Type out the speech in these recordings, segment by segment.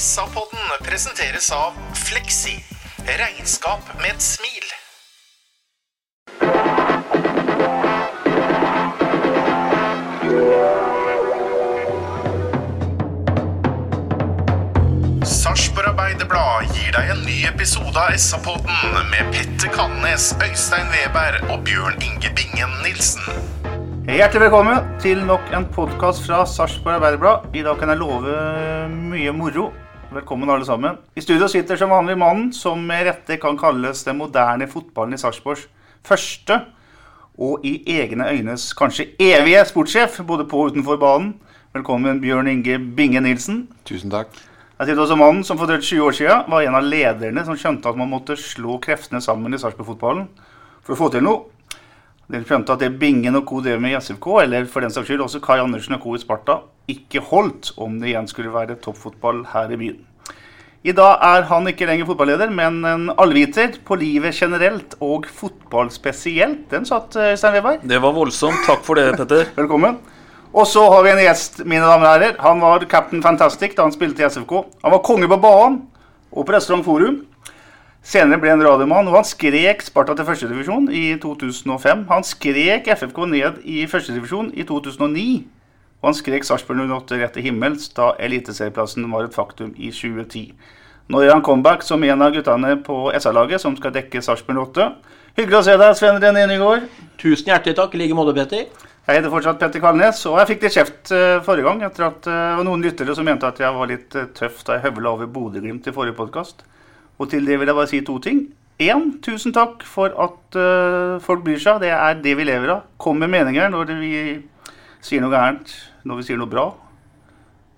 SA-podden presenteres av Fleksi. Regnskap med et smil. Sarpsborg Arbeiderblad gir deg en ny episode av SA-podden med Petter Kannes, Øystein Weber og Bjørn Inge Bingen Nilsen. Hjertelig velkommen til nok en podkast fra Sarpsborg Arbeiderblad. I dag kan jeg love mye moro. Velkommen alle sammen. I studio sitter som vanlig mannen som med rette kan kalles den moderne fotballen i Sarpsborgs første og i egne øynes kanskje evige sportssjef, både på og utenfor banen. Velkommen Bjørn Inge Binge Nilsen. Tusen takk. Jeg sitter også mannen som for 20 år siden var en av lederne som skjønte at man måtte slå kreftene sammen i Sarpsborg-fotballen for å få til noe. De skjønte at det Bingen og co. drev med i SFK, eller for den saks skyld også Kai Andersen og co. i Sparta, ikke holdt om det igjen skulle være toppfotball her i byen. I dag er han ikke lenger fotballeder, men en allviter på livet generelt og fotball spesielt. Den satt Øystein Stein Weberg. Det var voldsomt. Takk for det, Petter. Velkommen. Og så har vi en gjest, mine damer og herrer. Han var Captain Fantastic da han spilte i SFK. Han var konge på banen og på Restaurant Forum. Senere ble han radiomann, og han skrek Sparta til førstedivisjon i 2005. Han skrek FFK ned i førstedivisjon i 2009. Og han skrek Sarpsborg 08 rett til himmels da eliteserieplassen var et faktum i 2010. Nå gjør han comeback som en av guttene på SA-laget som skal dekke Sarpsborg 08. Hyggelig å se deg, Sven René Nygaard. Tusen hjertelig takk. I like måte, Petter. Jeg heter fortsatt Petter Kalnes, og jeg fikk litt kjeft eh, forrige gang etter at eh, det var noen lyttere som mente at jeg var litt eh, tøff da jeg høvla over Bodø-Glimt i forrige podkast. Og til det vil jeg bare si to ting. Én, tusen takk for at uh, folk bryr seg. Det er det vi lever av. Kom med meninger når vi sier noe gærent, når vi sier noe bra.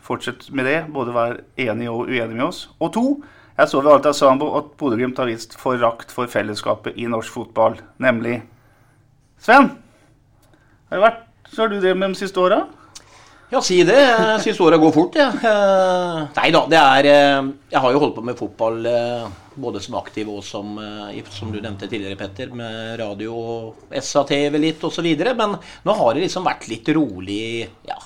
Fortsett med det. Både vær enig og uenig med oss. Og to, jeg så ved Alta Sambo at Bodø-Glimt har vist forakt for fellesskapet i norsk fotball, nemlig Sven! Har det vært, så har du det med de siste åra? Ja, si det. Jeg syns åra går fort, jeg. Ja. Nei da, det er eh, Jeg har jo holdt på med fotball eh, både som aktiv og som, eh, som du nevnte tidligere, Petter, med radio og SA-TV litt osv. Men nå har det liksom vært litt rolig ja,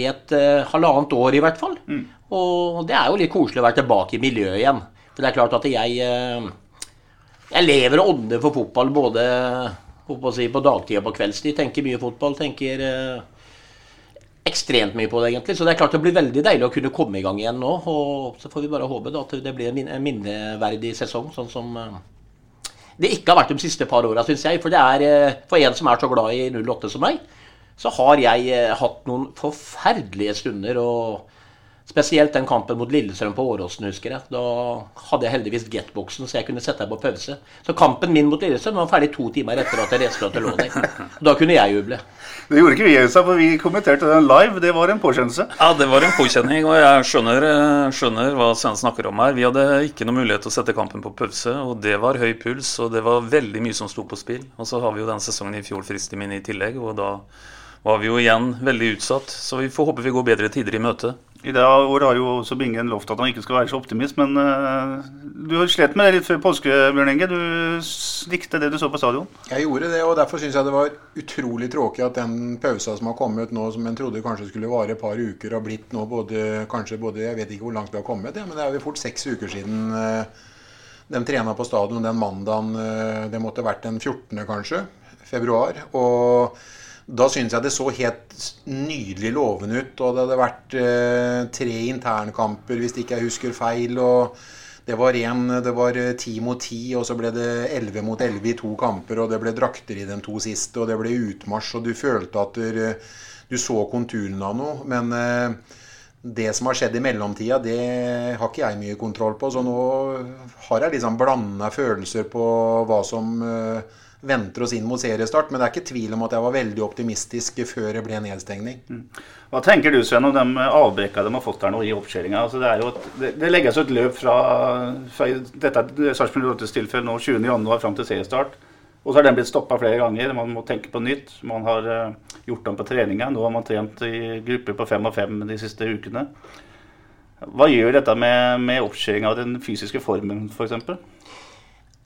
i et halvannet år i hvert fall. Mm. Og det er jo litt koselig å være tilbake i miljøet igjen. For det er klart at jeg Jeg lever og ånder for fotball både på, si, på dagtid og på kveldstid. Tenker mye fotball. Tenker ekstremt mye på det, egentlig. Så det er klart det blir veldig deilig å kunne komme i gang igjen nå. Og så får vi bare håpe da, at det blir en minneverdig sesong, sånn som det ikke har vært de siste par åra, syns jeg. For det er for en som er så glad i 08 som meg, så har jeg hatt noen forferdelige stunder. og Spesielt den kampen mot Lillestrøm på Åråsen, husker jeg. Da hadde jeg heldigvis Get-boksen, så jeg kunne sette deg på pause. Så kampen min mot Lillestrøm var ferdig to timer etter at jeg reiste til lå der. Da kunne jeg juble. Det gjorde ikke vi, Øystein, for vi kommenterte den live. Det var en påkjennelse. Ja, det var en påkjenning, og jeg skjønner, skjønner hva Sven snakker om her. Vi hadde ikke noe mulighet til å sette kampen på pause, og det var høy puls, og det var veldig mye som sto på spill. Og så har vi jo den sesongen i fjor fristet min i tillegg, og da var vi jo igjen veldig utsatt. Så vi får håpe vi går bedre tider i møte. I det året har jo også Bingen lovt at han ikke skal være så optimist, men uh, du slet med det litt før påske, Bjørn Inge. Du likte det du så på stadion? Jeg gjorde det, og derfor syns jeg det var utrolig tråkig at den pausa som har kommet nå, som en trodde kanskje skulle vare et par uker, har blitt nå både, kanskje både Jeg vet ikke hvor langt vi har kommet, ja, men det er jo fort seks uker siden uh, de trena på stadion den mandagen. Uh, det måtte vært den 14., kanskje, februar. og da syns jeg det så helt nydelig lovende ut. Og det hadde vært eh, tre internkamper, hvis ikke jeg husker feil. og det var, en, det var ti mot ti, og så ble det elleve mot elleve i to kamper. Og det ble drakter i de to siste, og det ble utmarsj, og du følte at du, du så konturene av noe. Men eh, det som har skjedd i mellomtida, det har ikke jeg mye kontroll på. Så nå har jeg liksom blanda følelser på hva som eh, venter oss inn mot seriestart. Men det er ikke tvil om at jeg var veldig optimistisk før det ble nedstengning. Hva tenker du Sven, om de avbrekka de har fått her nå i oppkjøringa? Altså, det, et, det, det legges jo et løp fra, fra dette er Sarpsborg 8s tilfelle nå 20.1 fram til seriestart. Og så har den blitt stoppa flere ganger. Man må tenke på nytt. Man har uh, gjort om på treninga. Nå har man trent i grupper på fem og fem de siste ukene. Hva gjør dette med, med oppkjøringa av den fysiske formen, f.eks.? For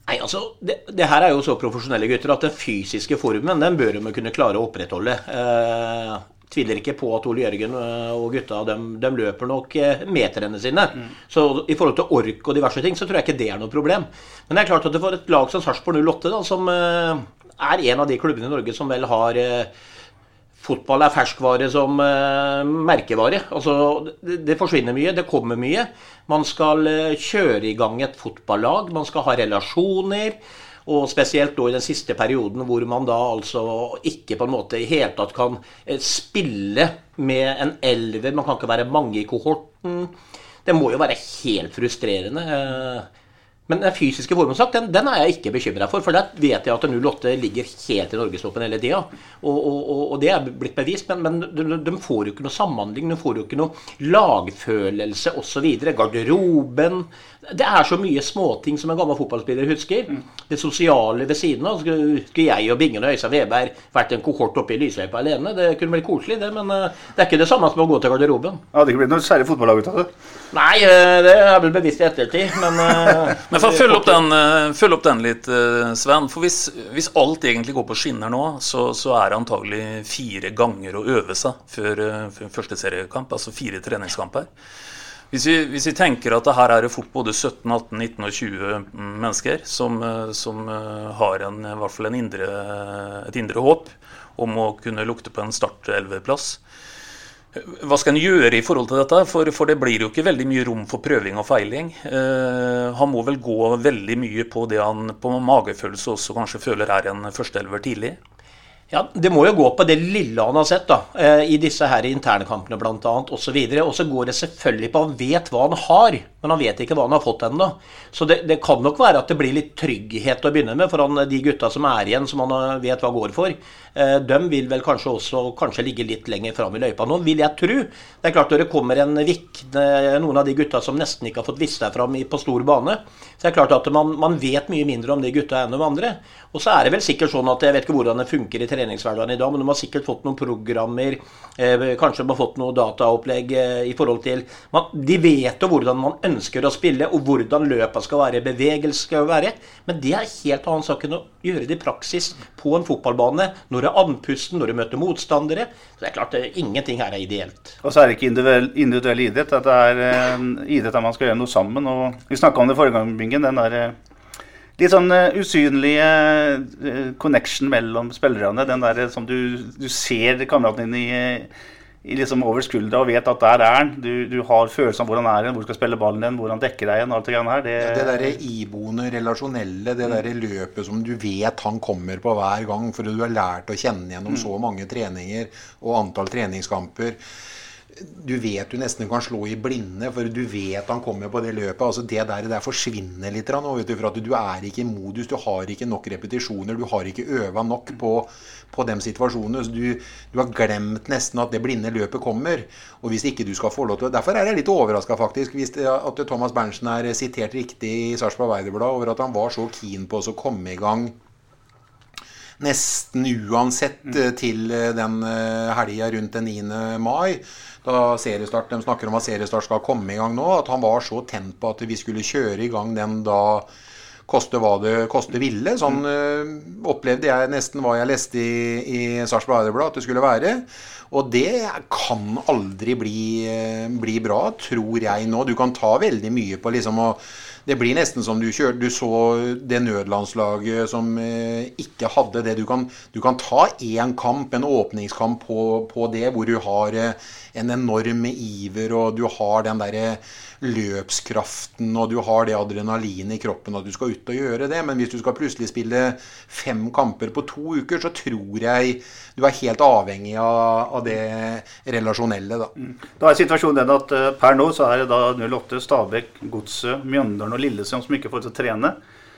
Nei, altså, det, det, her er jo så profesjonelle gutter at den fysiske formen den bør de kunne klare å opprettholde. Eh, tviler ikke på at Ole Jørgen eh, og gutta de, de løper nok eh, meterne sine. Mm. Så i forhold til ork og diverse ting, så tror jeg ikke det er noe problem. Men det er klart at det for et lag som Sarpsborg 08, da, som eh, er en av de klubbene i Norge som vel har eh, Fotball er ferskvare som uh, merkevare. Altså, det, det, forsvinner mye, det kommer mye. Man skal uh, kjøre i gang et fotballag, man skal ha relasjoner. Og spesielt da i den siste perioden hvor man da altså ikke på en måte i hele tatt kan uh, spille med en elver. Man kan ikke være mange i kohorten. Det må jo være helt frustrerende. Uh, men den fysiske formuesskatt den, den, er jeg ikke bekymra for. For der vet jeg at 08 ligger helt i norgestoppen hele tida. Og, og, og, det er blitt bevist. Men, men de, de, får jo ikke noe samhandling, de får jo ikke noe lagfølelse osv. Garderoben Det er så mye småting som en gammel fotballspiller husker. Mm. Det sosiale ved siden av. Skulle, jeg og Bingen og Øystein Weberg vært en kohort oppe i lysløypa alene? Det kunne blitt koselig, det. Men uh, det er ikke det samme som å gå til garderoben. Ja, det hadde ikke blitt noe særlig fotballag ut av det? Nei, uh, det er vel bevisst i ettertid. Men uh, Men for å følge opp den, eh, følge opp den litt, eh, Sven. For hvis, hvis, alt egentlig går på skinner nå, så, så, er det antagelig fire ganger å øve seg før, eh, før første seriekamp. Altså fire treningskamper. Hvis vi, hvis vi, tenker at det her er det fort både 17, 18, 19 og 20 mennesker som, som har en, i hvert fall indre, et indre håp om å kunne lukte på en startelveplass, hva skal en gjøre i forhold til dette? For, for, det blir jo ikke veldig mye rom for prøving og feiling. Eh, han må vel gå veldig mye på det han på magefølelse også kanskje føler er en førsteelver tidlig? Ja, Det må jo gå på det lille han har sett da, eh, i disse her internkampene bl.a. osv. Og så går det selvfølgelig på han vet hva han har, men han vet ikke hva han har fått ennå. Så det, det, kan nok være at det blir litt trygghet å begynne med for han, de gutta som er igjen, som han vet hva går for. Eh, de vil vel kanskje også kanskje ligge litt lenger fram i løypa nå, vil jeg tro. Det er klart Når det kommer en Vik, noen av de gutta som nesten ikke har fått vist seg fram på stor bane, så det er klart at man, man vet mye mindre om de gutta enn om andre. Og så er det vel sikkert sånn at Jeg vet ikke hvordan det funker i treningshverdagen i dag, men de har sikkert fått noen programmer, eh, kanskje de har fått noe dataopplegg eh, i forhold til man, De vet jo hvordan man ønsker å spille, og hvordan løpa skal være, bevegelse skal være. Men det er helt annen sak enn å gjøre det i praksis på en fotballbane. når er andpusten, når du møter motstandere. Så det er klart at ingenting her er ideelt. Og så er det ikke individuell, individuell idrett. at Det er eh, idrett der man skal gjøre noe sammen. og Vi snakka om det i forrige gang, Bingen. Den der eh, litt sånn uh, usynlige uh, connection mellom spillerne. Den der som du, du ser kameraten din i liksom over skuldra og vet at der er han. Du, du har følelsen av hvor han er, hvor du skal spille ballen din, hvor han dekker deg igjen. alt Det her. Det, det derre iboende relasjonelle, det derre løpet som du vet han kommer på hver gang, for du har lært å kjenne gjennom mm. så mange treninger og antall treningskamper du vet du nesten kan slå i blinde, for du vet han kommer på det løpet. altså Det der, der forsvinner litt. Vet du, for at du er ikke i modus, du har ikke nok repetisjoner, du har ikke øva nok på, på de situasjonene. så du, du, har glemt nesten at det blinde løpet kommer. og hvis ikke du skal få lov til Derfor er jeg litt overraska faktisk, hvis det, at Thomas Berntsen er sitert riktig i Sarpsborg Arbeiderblad over at han var så keen på å komme i gang nesten uansett mm. til eh, den eh, helga rundt den 9. mai da seriestart, De snakker om at seriestart skal komme i gang nå. At han var så tent på at vi skulle kjøre i gang den da koste hva det koste ville. Sånn øh, opplevde jeg nesten hva jeg leste i, i Sarpsborg Arbeiderblad at det skulle være. Og det kan aldri bli, bli, bra, tror jeg nå. Du kan ta veldig mye på liksom å det blir nesten som du kjørte Du så det nødlandslaget som eh, ikke hadde det. Du kan, du kan ta én kamp, en åpningskamp på, på, det, hvor du har eh, en enorm iver, og du har den derre løpskraften, og du har det adrenalinet i kroppen at du skal ut og gjøre det. Men hvis du skal plutselig spille fem kamper på to uker, så tror jeg du er helt avhengig av, av det relasjonelle. Da. Mm. da er situasjonen den at uh, per nå så er det da 08, Stabæk, Godset, Mjøndalen og Lillesand som ikke får til å trene.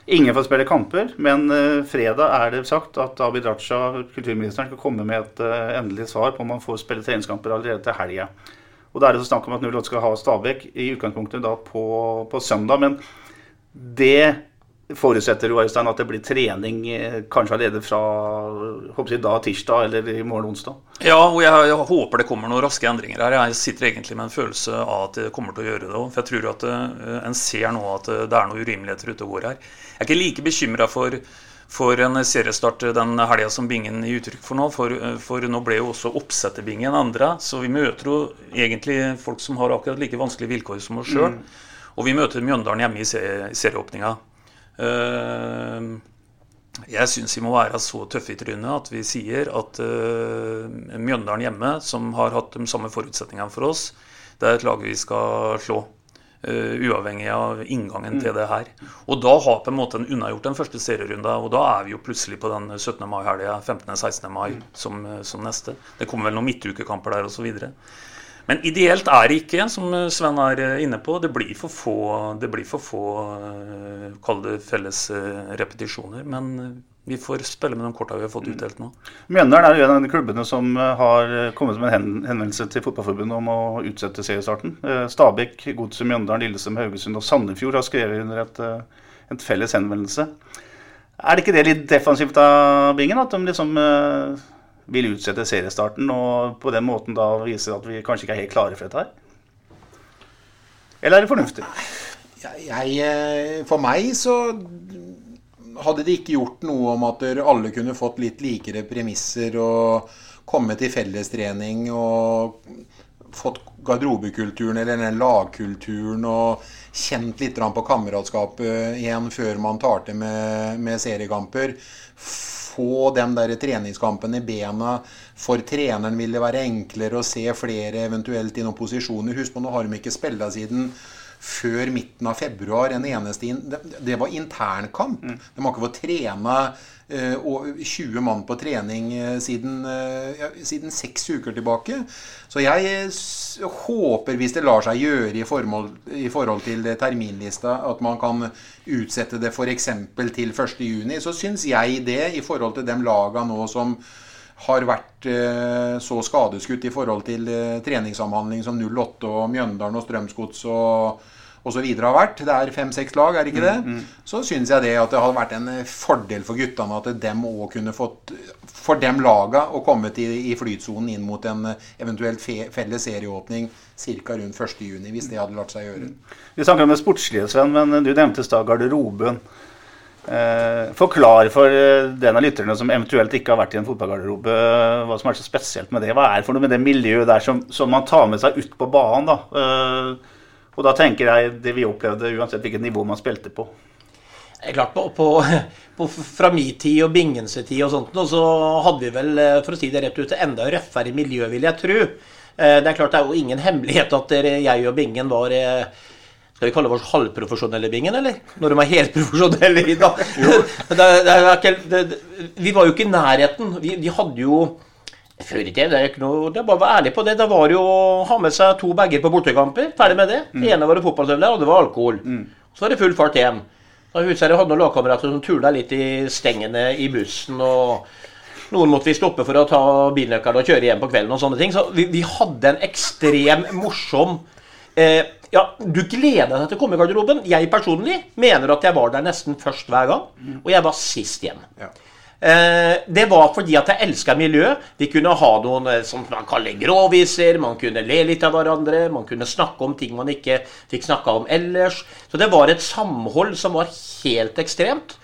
Ingen får spille kamper, men eh, fredag er det sagt at Abid Raja, kulturministeren, skal komme med et eh, endelig svar på om han får spille treningskamper allerede til helga. Og Da er det så snakk om at 08 skal ha Stabæk i utgangspunktet da på, på søndag. Men det forutsetter jo Øystein, at det blir trening eh, kanskje allerede fra jeg, da tirsdag eller i morgen onsdag. Ja, og jeg, jeg, håper det kommer noen raske endringer her. Jeg sitter egentlig med en følelse av at det kommer til å gjøre det òg. For jeg tror at uh, en ser nå at uh, det er noen urimeligheter ute og går her. Jeg er ikke like bekymra for, for en seriestart den helga som Bingen gir uttrykk for nå. For, for nå ble jo også oppsetterbingen endra. Så vi møter jo egentlig folk som har akkurat like vanskelige vilkår som oss sjøl. Mm. Og vi møter Mjøndalen hjemme i serieåpninga. Eh, jeg syns vi må være så tøffe i trynet at vi sier at uh, Mjøndalen hjemme, som har hatt de samme forutsetningene for oss, det er et lag vi skal slå. Uh, uavhengig av inngangen mm. til det her. Og da har på en måte en unnagjort den første serierunda, og da er vi jo plutselig på den 17. mai-helga, 15.-16. mai mm. som, som, neste. Det kommer vel noen midtukekamper der osv. Men ideelt er det ikke, som Sven er inne på. Det blir for få, det blir for få eh, kall det felles eh, repetisjoner. Men vi får spille med de korta vi har fått utdelt nå. Mjøndalen er jo en av de klubbene som har kommet med en henvendelse til Fotballforbundet om å utsette seriestarten. Eh, Stabæk, Godset, Mjøndalen, Lillestrøm, Haugesund og Sandefjord har skrevet under et, et felles henvendelse. Er det ikke det litt defensivt av Bingen? At de liksom vil utsette seriestarten og på den måten da viser at vi kanskje ikke er helt klare for dette her? Eller er det fornuftig? Jeg, eh, for meg så hadde det ikke gjort noe om at alle kunne fått litt likere premisser og kommet til fellestrening og fått garderobekulturen eller den lagkulturen og kjent litt på kameratskapet igjen før man tar til med, med seriekamper få den der treningskampen i bena. For treneren vil det være enklere å se flere eventuelt i noen posisjoner. Husk på, nå har de ikke spilla siden før midten av februar. En eneste in det var internkamp. Mm. De har ikke fått trene uh, 20 mann på trening uh, siden, uh, ja, siden seks uker tilbake. Så jeg håper, hvis det lar seg gjøre i forhold, i forhold til terminlista, at man kan utsette det f.eks. til 1.6, så syns jeg det, i forhold til de laga nå som har vært eh, så skadeskutt i forhold til eh, treningssamhandling som 08 og Mjøndalen og Strømsgods og osv. har vært. Det er fem-seks lag, er det ikke det? Mm, mm. Så syns jeg det at det hadde vært en eh, fordel for guttene at dem òg kunne fått For dem laga å komme til, i flytsonen inn mot en eventuelt fe, felles serieåpning ca. rundt 1.6, hvis det hadde latt seg gjøre. Vi snakker om det sportslige, Sven, men du nevnte i stad garderoben. Eh, forklar for eh, den av lytterne som eventuelt ikke har vært i en fotballgarderobe, hva som er så spesielt med det. Hva er det for noe med det miljøet der som, som man tar med seg ut på banen? da? Eh, og da tenker jeg det vi opplevde, uansett hvilket nivå man spilte på. Klart, på, på, på, Fra min tid og Bingens tid og sånt, så hadde vi vel, eh, for å si det rett ut, enda røffere miljø, vil jeg tro. Det er klart det er jo ingen hemmelighet at jeg og Bingen var skal vi kalle oss halvprofesjonelle Bingen, eller? Når de er helprofesjonelle i dag. det, det, det, vi var jo ikke i nærheten. Vi, vi hadde jo før i tiden, det er ikke noe, det er bare å være ærlig på det. Det var jo å ha med seg to bager på bortekamper. Ferdig med det. Mm. Det ene var fotballstøvler, og det var alkohol. Mm. Så var det full fart hjem. Da husker jeg hadde noen lagkamerater som turla litt i stengene i bussen. og noen måtte vi stoppe for å ta bilnøkkelen og kjøre hjem på kvelden. og sånne ting. Så vi, vi hadde en ekstrem morsom eh, ja, Du gleda deg til å komme i garderoben. Jeg personlig mener at jeg var der nesten først hver gang. Mm. Og jeg var sist hjem. Ja. Eh, det var fordi at jeg elska miljøet. Vi kunne ha noen eh, som man kaller gråviser, man kunne le litt av hverandre, man kunne snakke om ting man ikke fikk snakka om ellers. Så det var et samhold som var helt ekstremt.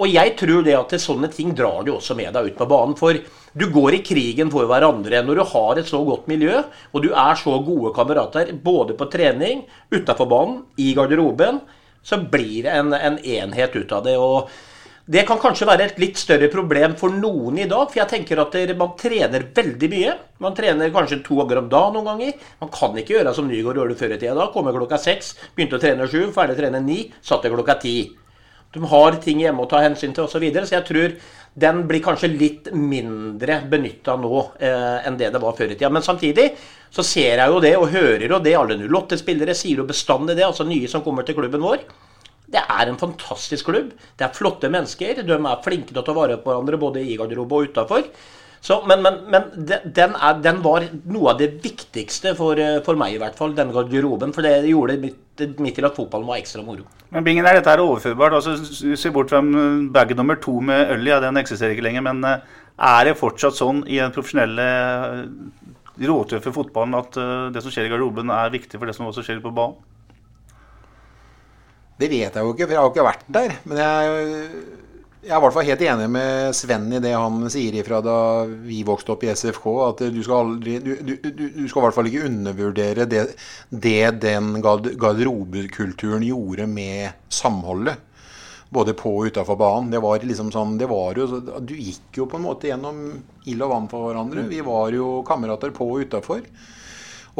Og jeg tror det at til sånne ting drar du også med deg ut på banen. For du går i krigen for hverandre når du har et så godt miljø, og du er så gode kamerater både på trening, utafor banen, i garderoben, så blir det en, en enhet ut av det. og det kan kanskje være et litt større problem for noen i dag. For jeg tenker at man trener veldig mye. Man trener kanskje to ganger om dagen noen ganger. Man kan ikke gjøre som Nygaard gjorde før i tida. Da kommer klokka seks, begynte å trene sju, ferdig å trene ni, satt klokka ti. De har ting hjemme å ta hensyn til osv. Så, videre, så jeg tror den blir kanskje litt mindre benytta nå eh, enn det det var før i tida. Men samtidig så ser jeg jo det og hører jo det. Alle 08-spillere sier jo bestandig det, altså nye som kommer til klubben vår. Det er en fantastisk klubb. Det er flotte mennesker. De er flinke til å ta vare på hverandre både i garderobe og utafor. Men, men, men den, er, den, var noe av det viktigste for, for, meg, i hvert fall, denne garderoben. For det gjorde mitt, mitt til at fotballen var ekstra moro. Men Bingen, er dette her overførbart? Altså, Se bort fra bag nummer to med øl, ja, den eksisterer ikke lenger. Men eh, er det fortsatt sånn i den profesjonelle eh, råtøffe fotballen at det som skjer i garderoben, er viktig for det som også skjer på banen? Det vet jeg jo ikke, for jeg har jo ikke vært der. Men jeg, jeg er i hvert fall helt enig med Sven i det han sier ifra da vi vokste opp i SFK, at du skal, aldri, du, du, du, skal i hvert fall ikke undervurdere det, det den garderobekulturen gjorde med samholdet både på og utafor banen. Det var liksom sånn, det var jo, Du gikk jo på en måte gjennom ild og vann for hverandre. Vi var jo kamerater på og utafor.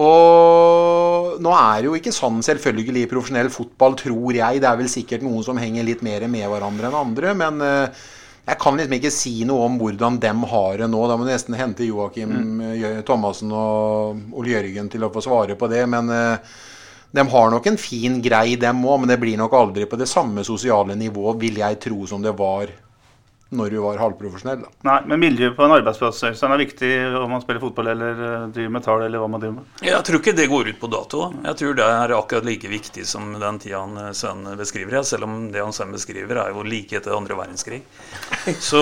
Og nå er det jo ikke sånn selvfølgelig i profesjonell fotball, tror jeg. Det er vel sikkert noen som henger litt mer med hverandre enn andre. Men uh, jeg kan liksom ikke si noe om hvordan dem har det nå. Da må du nesten hente Joakim mm. Thomassen og Ole Jørgen til å få svare på det. Men uh, de har nok en fin grei, dem òg, men det blir nok aldri på det samme sosiale nivå, vil jeg tro, som det var når du var halvprofesjonell. Da. Nei, men miljøet på en arbeidsplass er viktig om man spiller fotball eller eh, driver med tall eller hva man driver med? Jeg tror ikke det går ut på dato. Jeg tror det er akkurat like viktig som den tida han eh, Sven beskriver. Selv om det han Sven beskriver, er jo like etter andre verdenskrig. Så,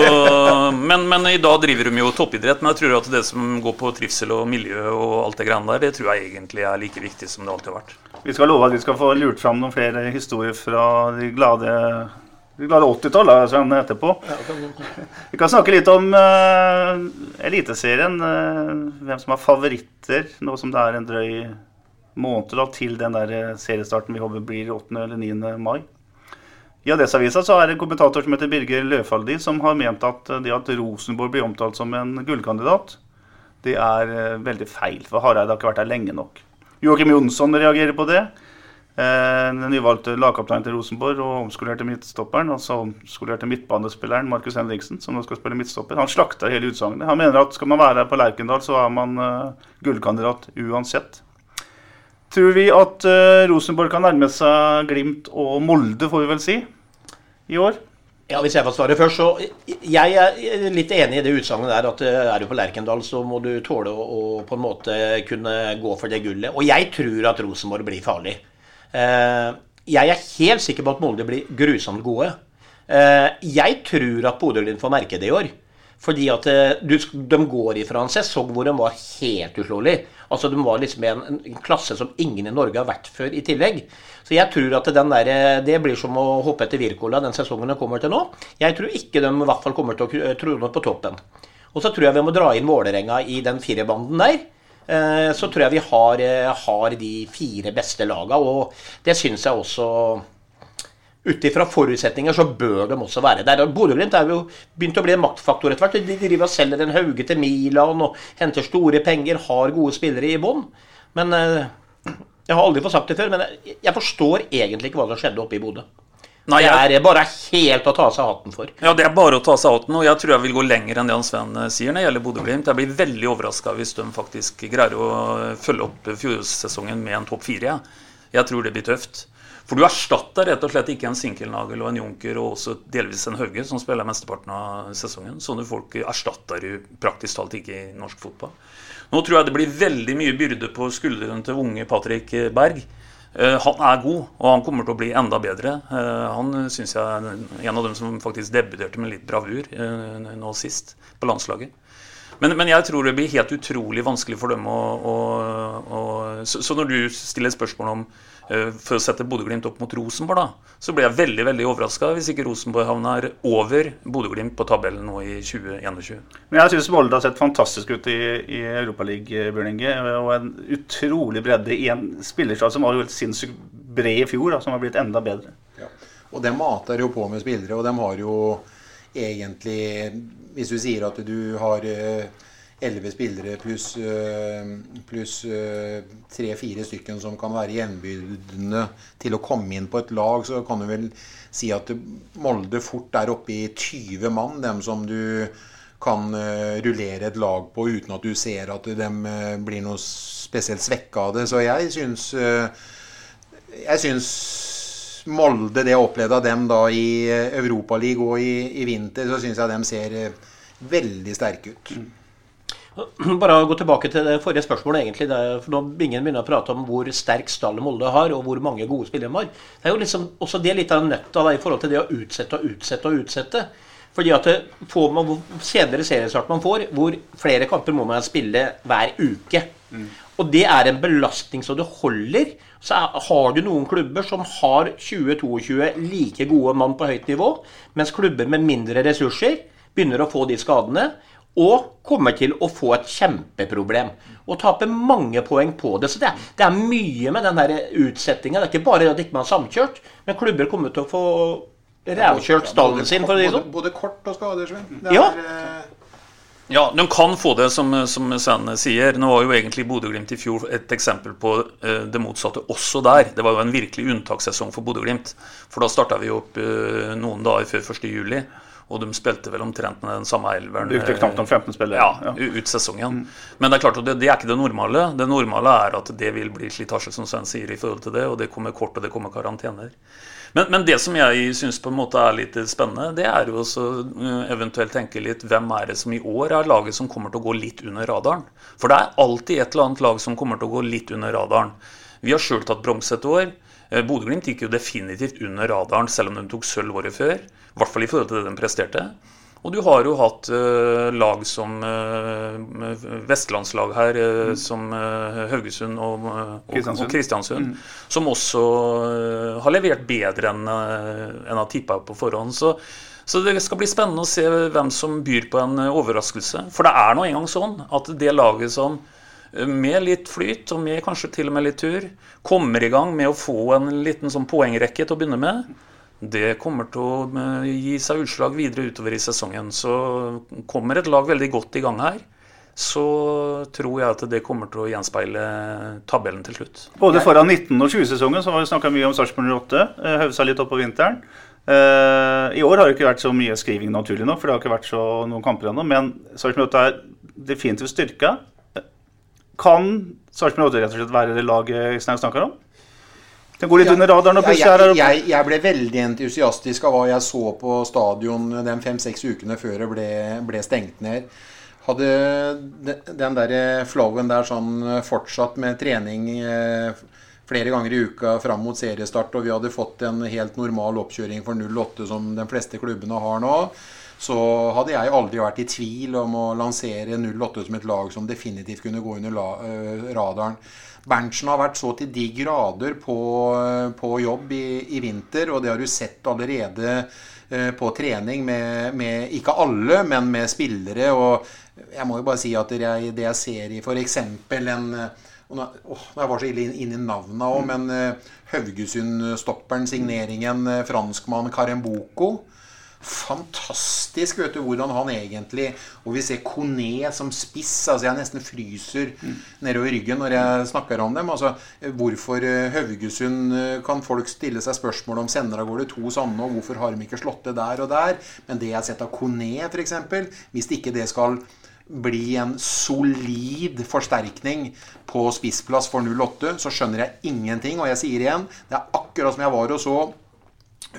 men, men, i dag driver de jo toppidrett. Men jeg tror at det som går på trivsel og miljø og alt det greiene der, det tror jeg egentlig er like viktig som det alltid har vært. Vi skal love at vi skal få lurt fram noen flere historier fra de glade glade 80-tall Sven, etterpå. Vi kan snakke litt om uh, Eliteserien. Uh, hvem som har favoritter, nå som det er en drøy måned da, til den der eh, seriestarten vi håper blir 8. eller 9. mai. I Adresseavisa så er det en kommentator som heter Birger Løfaldi, som har ment at det at Rosenborg blir omtalt som en gullkandidat, det er uh, veldig feil. For Hareide har ikke vært der lenge nok. Joakim Jonsson reagerer på det. Eh, den nyvalgte lagkapteinen til Rosenborg og omskolerte midtstopperen, altså omskolerte midtbanespilleren Markus Henriksen, som nå skal spille midtstopper, han slakta hele utsagnet. Han mener at skal man være her på Lerkendal, så er man uh, gullkandidat uansett. Tror vi at uh, Rosenborg kan nærme seg Glimt og Molde, får vi vel si, i år? Ja, Hvis jeg får svare først, så Jeg er litt enig i det utsagnet der at eh, er du på Lerkendal, så må du tåle å, å, på en måte kunne gå for det gullet. Og jeg tror at Rosenborg blir farlig. Eh, jeg er helt sikker på at Molde blir grusomt gode. Eh, jeg tror at Bodø-Glimt får merke det i år. Fordi at eh, de går ifra en sesong hvor de var helt uslåelig. Altså De var liksom en, en, klasse som ingen i Norge har vært før i tillegg. Så jeg tror at der, det blir som å hoppe etter Wirkola den sesongen de kommer til nå. Jeg tror ikke de i hvert fall kommer til å trone på toppen. Og så tror jeg vi må dra inn Vålerenga i den firebanden der. Eh, så tror jeg vi har, eh, har de fire beste laga, og det syns jeg også ut ifra forutsetninger så bør de også være der. Bodø-Glimt er jo begynt å bli en maktfaktor etter hvert. De driver og selger en Hauge til Milan og henter store penger, har gode spillere i bånn. Men eh, jeg har aldri fått sagt det før, men jeg forstår egentlig ikke hva som skjedde oppe i Bodø. Nei, jeg... Det er bare helt å ta seg hatten for. Ja, det er bare å ta seg hatten, og jeg tror jeg vil gå lenger enn det han Sven eh, sier når det gjelder Bodø-Glimt. Jeg blir veldig overraska hvis de faktisk greier å følge opp fjorårssesongen med en topp fire. Jeg tror det blir tøft. For du erstatter rett og slett ikke en Sinkelnagel og en Junker og også delvis en Hauge, som spiller mesteparten av sesongen. Sånne folk erstatter du praktisk talt ikke i norsk fotball. Nå tror jeg det blir veldig mye byrde på skuldrene til unge Patrick Berg. Eh, han er god, og han kommer til å bli enda bedre. Eh, han syns jeg er en av dem som faktisk debuterte med litt bravur eh, nå sist på landslaget. Men, men, jeg tror det blir helt utrolig vanskelig for dem å, å, å så, så, når du stiller spørsmål om for å sette Bodø-Glimt opp mot Rosenborg, da, så blir jeg veldig veldig overraska hvis ikke Rosenborg havner over Bodø-Glimt på tabellen nå i 2021. Men Jeg syns Molde har sett fantastisk ut i, i Europaligaen, Bjørn Inge. Og en utrolig bredde i en spillerstad som var jo helt sinnssykt bred i fjor, da, som har blitt enda bedre. Ja. Og de mater jo på med spillere, og de har jo egentlig Hvis du sier at du har eh, elleve spillere pluss eh, plus eh, tre-fire stykken som kan være jevnbyrdige til å komme inn på et lag, så kan du vel si at Molde fort er oppe i 20 mann, dem som du kan rullere et lag på uten at du ser at de blir noe spesielt svekka av det. Så jeg syns Jeg syns Molde, det jeg opplevde av dem da i eh, Europaligaen og i, i vinter, så syns jeg dem ser eh, veldig sterke ut. Bare å gå tilbake til det forrige spørsmålet, egentlig. Er, for nå Ingen begynner å prate om hvor sterk stall Molde har, og hvor mange gode spillere de har. Det er jo liksom også det litt av nøtta da, i forhold til det å utsette og utsette og utsette. Fordi at det får man, Hvor senere seriestart man får, hvor flere kamper må man spille hver uke. Og det er en belastning så det holder. Så er, har du noen klubber som har 20-22 like gode mann på høyt nivå, mens klubber med mindre ressurser begynner å få de skadene. Og kommer til å få et kjempeproblem. Og tape mange poeng på det. Så det er, det er mye med den utsettinga. Det er ikke bare at ikke man har samkjørt, men klubber kommer til å få rævkjørt stallen sin, for å si det Både, sånn. både kort og skader, Svein. Ja. eh, Ja, de kan få det, som, som Sven sier. Nå var jo egentlig Bodø-Glimt i fjor et eksempel på eh, det motsatte også der. Det var jo en virkelig unntakssesong for Bodø-Glimt. For da starta vi opp eh, noen dager før 1.7, og de spilte vel omtrent med den samme elveren. Brukte knapt om 15 spillere. Ja, ut sesongen. Men det er klart at det, det er ikke det normale. Det normale er at det vil bli slitasje, som Sven sier, i forhold til det. Og det kommer kort, og det kommer karantener. Men, men det som jeg syns på en måte er litt spennende, det er jo også eh, eventuelt tenke litt hvem er det som i år er laget som kommer til å gå litt under radaren? For det er alltid et eller annet lag som kommer til å gå litt under radaren. Vi har sjøl tatt bronse et år. Eh, Bodø-Glimt gikk jo definitivt under radaren, selv om de tok sølv året før. I hvert fall i forhold til det de presterte. Og du har jo hatt uh, lag som uh, vestlandslag her, eh, som eh, Haugesund og, og, Kristiansund. og Kristiansund, som også har levert bedre enn uh, en jeg tippa på forhånd. Så, så det skal bli spennende å se hvem som byr på en overraskelse. For det er nå engang sånn at det laget som med litt flyt, og med kanskje til og med litt tur, kommer i gang med å få en liten sånn poengrekke til å begynne med. Det kommer til å eh, gi seg utslag videre utover i sesongen. Så kommer et lag veldig godt i gang her, så tror jeg at det kommer til å gjenspeile tabellen til slutt. Både foran 19- og 20-sesongen så har vi snakka mye om Sarpsborg 08. Høvde Høvd seg litt opp på vinteren. Eh, I år har det ikke vært så mye skriving naturlig nok, for det har ikke vært så noen kamper ennå. Men Sarpsborg 08 er definitivt styrka. Kan Sarpsborg 08 rett og slett være det laget Øystein snakker om? Den går litt under radaren og Ja, plutselig er jeg, jeg, jeg ble veldig entusiastisk av hva jeg så på stadion de fem-seks ukene før det ble, ble stengt ned. Hadde den der flowen der sånn fortsatt med trening eh, flere ganger i uka fram mot seriestart, og vi hadde fått en helt normal oppkjøring for 08 som de fleste klubbene har nå, så hadde jeg aldri vært i tvil om å lansere 08 som et lag som definitivt kunne gå under la, eh, radaren. Berntsen har vært så til de grader på, på jobb i, i vinter, og det har du sett allerede eh, på trening med, med ikke alle, men med spillere. Og jeg må jo bare si at det jeg, det jeg ser i f.eks. en eh, og nå, åh, Jeg var så ille inn, inn i navnet òg, men uh, Haugesund-stopperen, signeringen, uh, franskmann Karemboko. Fantastisk vet du hvordan han egentlig Og vi ser Kone som spiss. altså Jeg nesten fryser nedover ryggen når jeg snakker om dem. altså Hvorfor eh, Haugesund eh, kan folk stille seg spørsmål om sender av gårde to sanne, og hvorfor har de ikke slått det der og der? Men det jeg har sett av Kone, f.eks., hvis ikke det skal bli en solid forsterkning på spissplass for 08, så skjønner jeg ingenting. Og jeg sier igjen, det er akkurat som jeg var og så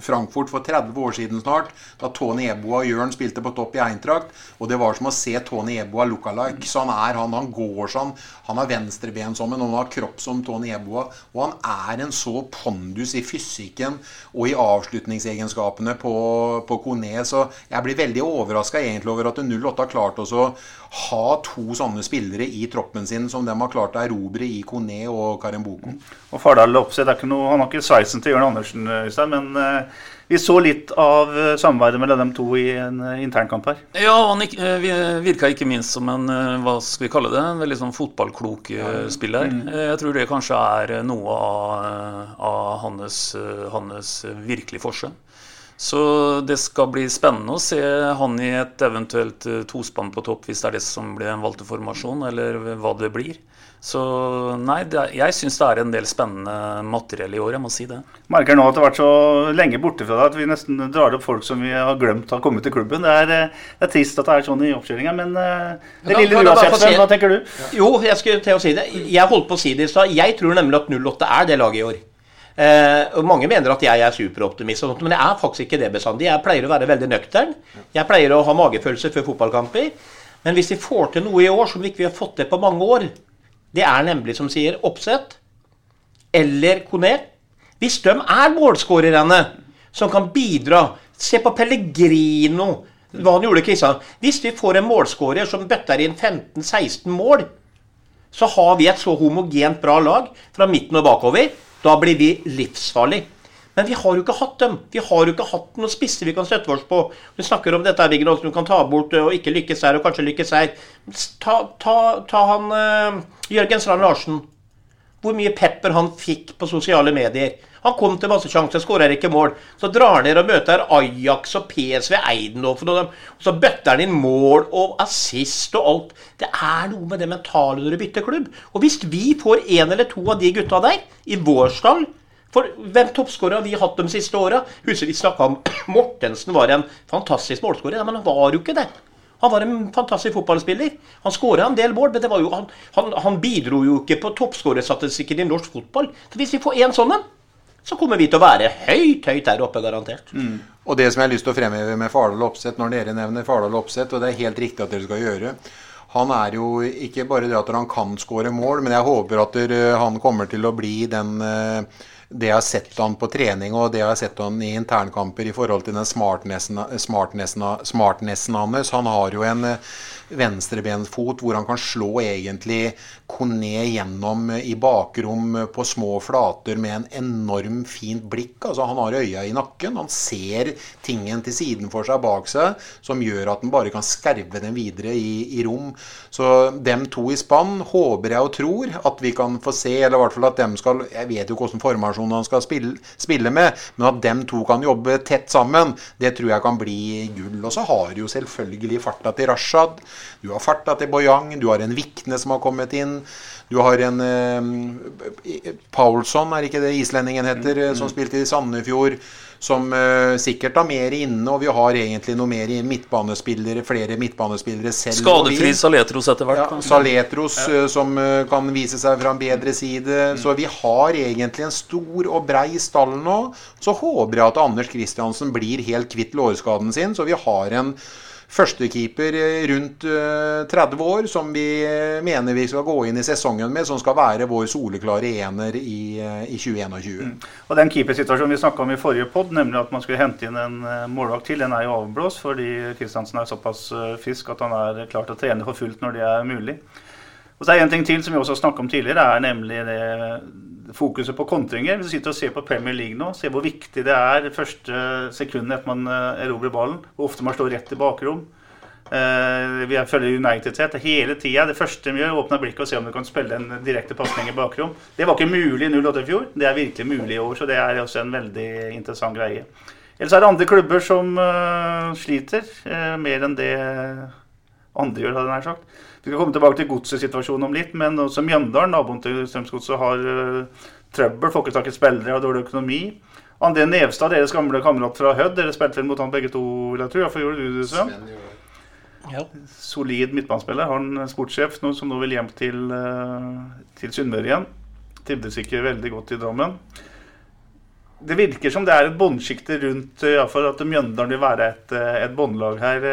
Frankfurt for 30 år siden snart, da Tony Eboa og Jørn spilte på topp i Eintracht. Og det var som å se Tony Eboa look-alike. Så han er han, han går sånn. Han har venstreben som en, og han har kropp som Tony Eboa. Og han er en så pondus i fysikken og i avslutningsegenskapene på, på Kone. Så jeg blir veldig overraska egentlig over at 08 har klart å ha to sånne spillere i troppen sin som de har klart å erobre i Kone og Karemboko. Og Fardal Opseth er ikke noe, han har ikke sveisen til Jørn Andersen, Øystein, men eh, vi så litt av eh, samarbeidet mellom dem to i en eh, internkamp her. Ja, han eh, virka ikke minst som en eh, hva skal vi kalle det, en veldig sånn fotballklok eh, spiller. Eh, Jeg tror det kanskje er eh, noe av, eh, av hans, eh, hans eh, virkelige forse. Så det skal bli spennende å se han i et eventuelt eh, tospann på topp, hvis det er det som blir en valgte formasjon, eller hva det blir. Så nei, det er, jeg syns det er en del spennende materiell i år, jeg må si det. Merker nå at det har vært så lenge borte fra deg at vi nesten drar opp folk som vi har glemt har kommet til klubben. Det er, eh, det er trist at det er sånn i oppkjøringa, men eh, det Da- lille uansett, du har sett, si- hva tenker du? Jo, jeg skulle til å si det. Jeg holdt på å si det i stad. Jeg tror nemlig at 08 er det laget i år. Eh, og Mange mener at jeg er superoptimist, og sånt, men jeg er faktisk ikke det bestandig. Jeg pleier å være veldig nøktern. Jeg pleier å ha magefølelse før fotballkamper. Men hvis vi får til noe i år som vi ikke har fått til på mange år, det er nemlig, som sier, oppsett eller Kone. Hvis de er målskårerne som kan bidra Se på Pellegrino, hva han gjorde i Kristian. Hvis vi får en målskårer som bøtter inn 15-16 mål, så har vi et så homogent bra lag fra midten og bakover. Da blir vi livsfarlige. Men vi har jo ikke hatt dem. Vi har jo ikke hatt noen spisser vi kan støtte oss på. Du snakker om dette, Viggen, du kan ta bort og ikke lykkes her, og kanskje lykkes her. Ta, ta, ta han uh, Jørgen Strand Larsen. Hvor mye pepper han fikk på sosiale medier. Han kom til masse sjanser, skårer ikke mål. Så drar han ned og møter Ajax og PSV Eidenhofen, og, og så bøtter han inn mål og assist og alt. Det er noe med det mentale når du bytter klubb. Og hvis vi får en eller to av de gutta der i vår stall for hvem toppskårer har vi hatt de siste åra? Husker vi snakka om Mortensen var en fantastisk målskårer. Ja, men han var jo ikke det. Han var en fantastisk fotballspiller. Han skåra en del mål, men jo, han, han, han, bidro jo ikke på toppskårerstatistikken i norsk fotball. Så hvis vi får én sånn en, så kommer vi til å være høyt, høyt der oppe, garantert. Mm. Og det som jeg har lyst til å fremheve med Fardal Opseth, når dere nevner Fardal Opseth, og det er helt riktig at dere skal gjøre han er jo ikke bare det at han kan skåre mål, men jeg håper at han kommer til å bli den eh, det jeg har sett han på trening og det jeg har sett han i internkamper i forhold til den smartnessen, smartnessen, smartnessen hans Han har jo en venstrebensfot hvor han kan slå egentlig Kone gjennom i bakrom på små flater med en enorm fint blikk. Altså Han har øya i nakken. Han ser tingen til siden for seg bak seg som gjør at han bare kan skerve den videre i, i rom. Så dem to i spann håper jeg og tror at vi kan få se, eller i hvert fall at dem skal Jeg vet jo hvilken formasjon han skal spille, spille med, men at dem to kan jobbe tett sammen, det tror jeg kan bli gull. Og så har jo selvfølgelig farta til Rashad. Du har farta til Boyang, du har en Vikne som har kommet inn. Du har en eh, Paulsson, er ikke det islendingen heter, mm, som spilte i Sandefjord. Som eh, sikkert har mer inne, og vi har egentlig noe mer i midtbanespillere, flere midtbanespillere selv. Skadefri Saletros etter hvert. Ja, Saletros ja. Eh, som eh, kan vise seg fra en bedre side. Mm. Så vi har egentlig en stor og brei stall nå. Så håper jeg at Anders Kristiansen blir helt kvitt lårskaden sin, så vi har en førstekeeper eh, rundt 30 eh, år som vi eh, mener vi skal gå inn i sesongen med, som skal være vår soleklare ener i, i 2021. Mm. Og Den keepersituasjonen vi snakka om i forrige pod, nemlig at man skulle hente inn en målvakt til, den er jo avblåst fordi Kristiansen er såpass frisk at han er klar til å trene for fullt når det er mulig. Og så er det en ting til som vi også har snakket om tidligere, er nemlig det fokuset på kontringer. Hvis du sitter og ser på Premier League nå, ser hvor viktig det er første sekundet etter man eh, erobrer ballen. Hvor ofte man står rett i bakrom. Uh, vi følger United tett hele tida. Det første vi gjør, åpne blikket og se om du kan spille en direkte pasning i bakrom. Det var ikke mulig i 08 i fjor. Det er virkelig mulig i år, så det er også en veldig interessant greie. Ellers er det andre klubber som uh, sliter mer enn det andre gjør, hadde jeg nær sagt. Vi skal komme tilbake til godsesituasjonen om litt, men også Mjøndalen, naboen til Strømsgodset, har uh, trøbbel. Får ikke tak i spillere, har dårlig økonomi. André Nevstad, deres gamle kamerat fra Hødd. Dere spilte vel mot han begge to, vil jeg tro. Hvorfor gjorde du det, Sven? Ja. Solid midtbanespiller. Har en sportssjef nå, som nå vil hjem til, uh, til Sunnmøre igjen. Trivdes ikke veldig godt i Drammen. Det virker som det er et båndsjikte rundt ja, for at Mjøndalen vil være et, et båndlag her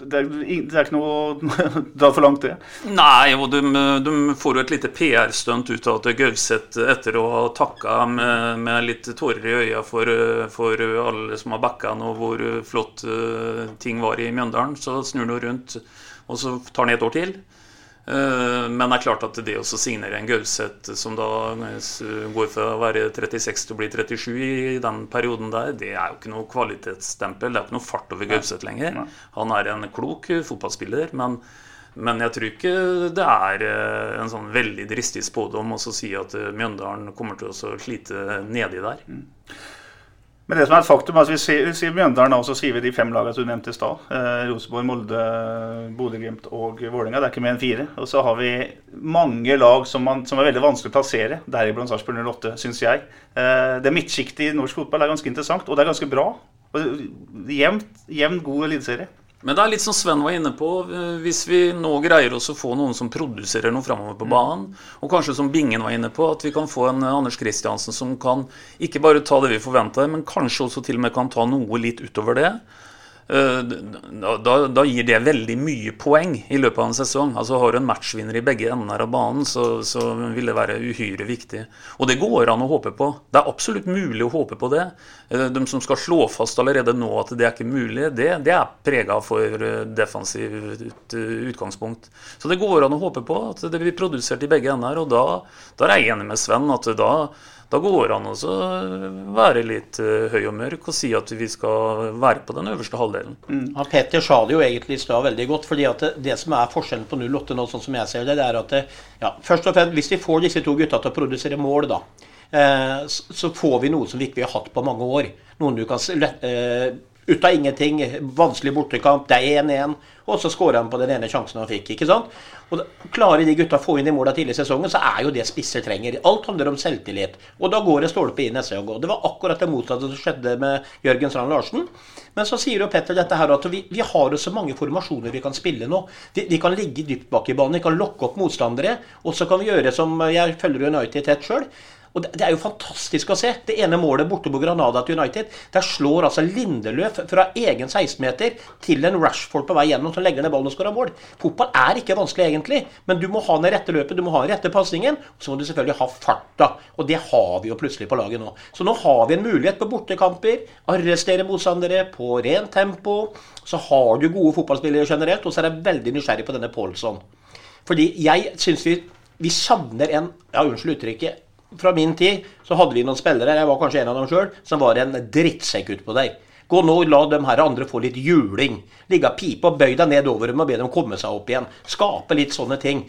det er, det er, ikke noe å dra for langt, det. Nei, og de, de får jo et lite PR-stunt ut av at Gauseth, etter å ha takka med, med, litt tårer i øya for, for alle som har backa han, og hvor flott uh, ting var i Mjøndalen, så snur han rundt, og så tar han et år til. Eh, men det er klart at det å signere en Gauseth som da går fra å være 36 til å bli 37 i den perioden der, det er jo ikke noe kvalitetsstempel. Det er ikke noe fart over Gauseth lenger. Han er en klok fotballspiller, men, men jeg tror ikke det er eh, en sånn veldig dristig spådom å si at eh, Mjøndalen kommer til å slite nedi der. Men det som er et faktum, altså vi sier, vi sier Mjøndalen, og så sier vi de fem lagene som du nevnte i stad. Eh, Rosenborg, Molde, Bodø-Glimt og Vålerenga. Det er ikke mer enn fire. Og så har vi mange lag som, man, som er veldig vanskelig å plassere, deriblant Sarpsborg 08, syns jeg. Eh, det midtsjiktet i norsk fotball er ganske interessant, og det er ganske bra. Jevnt, jevn, god eliteserie. Men det er litt som Sven var inne på. eh, Hvis vi nå greier oss å få noen som produserer noe framover på banen, og kanskje som Bingen var inne på, at vi kan få en eh, Anders Kristiansen som kan ikke bare ta det vi forventer, men kanskje også til og med kan ta noe litt utover det. Eh, Da, da, gir det veldig mye poeng i løpet av en sesong. Altså Har du en matchvinner i begge ender av banen, så, så vil det være uhyre viktig. Og det går an å håpe på. Det er absolutt mulig å håpe på det. Eh, De som skal slå fast allerede nå at det er ikke mulig, det, det er prega for eh, defensivt utgangspunkt. Så det går an å håpe på at det blir produsert i begge ender. Og da, da er jeg enig med Sven at da, da går det an å være litt eh, høy og mørk og si at vi skal være på den øverste halvdelen. Ja, Petter sa det jo egentlig i stad veldig godt. fordi at det, det som er forskjellen på 08 nå, sånn som jeg ser det, det er at det, ja, først og fremst, hvis vi får disse to gutta til å produsere mål, da, eh, så får vi noe som vi ikke har hatt på mange år. Noen du kan eh, ut av ingenting, vanskelig bortekamp, det er 1-1, og så skårer han på den ene sjansen han fikk. ikke sant? Og da, Klarer de gutta å få inn de måla tidlig i sesongen, så er jo det spisser trenger. Alt handler om selvtillit. Og da går det stolpe inn neste gang. Og Det var akkurat det motsatte som skjedde med Jørgen Strand Larsen. Men så sier jo Petter dette her at vi, vi har jo så mange formasjoner vi kan spille nå. Vi, vi kan ligge dypt bak i banen, vi kan lokke opp motstandere. Og så kan vi gjøre som Jeg følger United tett sjøl. Og det, er jo fantastisk å se. Det ene målet borte på Granada til United. Der slår altså Lindeløf fra egen 16-meter til en Rashford på vei gjennom som legger ned ballen og skårer mål. Fotball er ikke vanskelig egentlig, men du må ha den rette løpet, du må ha den rette pasningen. Og så må du selvfølgelig ha farta. Og det har vi jo plutselig på laget nå. Så nå har vi en mulighet på bortekamper. Arrestere motstandere på rent tempo. Så har du gode fotballspillere generelt, og så er jeg veldig nysgjerrig på denne Paulson. Fordi jeg syns vi, vi savner en Ja, unnskyld uttrykket fra min tid så hadde vi noen spillere, jeg var kanskje en av dem sjøl, som var en drittsekk utpå der. Gå nå og la de her andre få litt juling. Ligge og pipe og bøy deg ned over dem og be dem komme seg opp igjen. Skape litt sånne ting.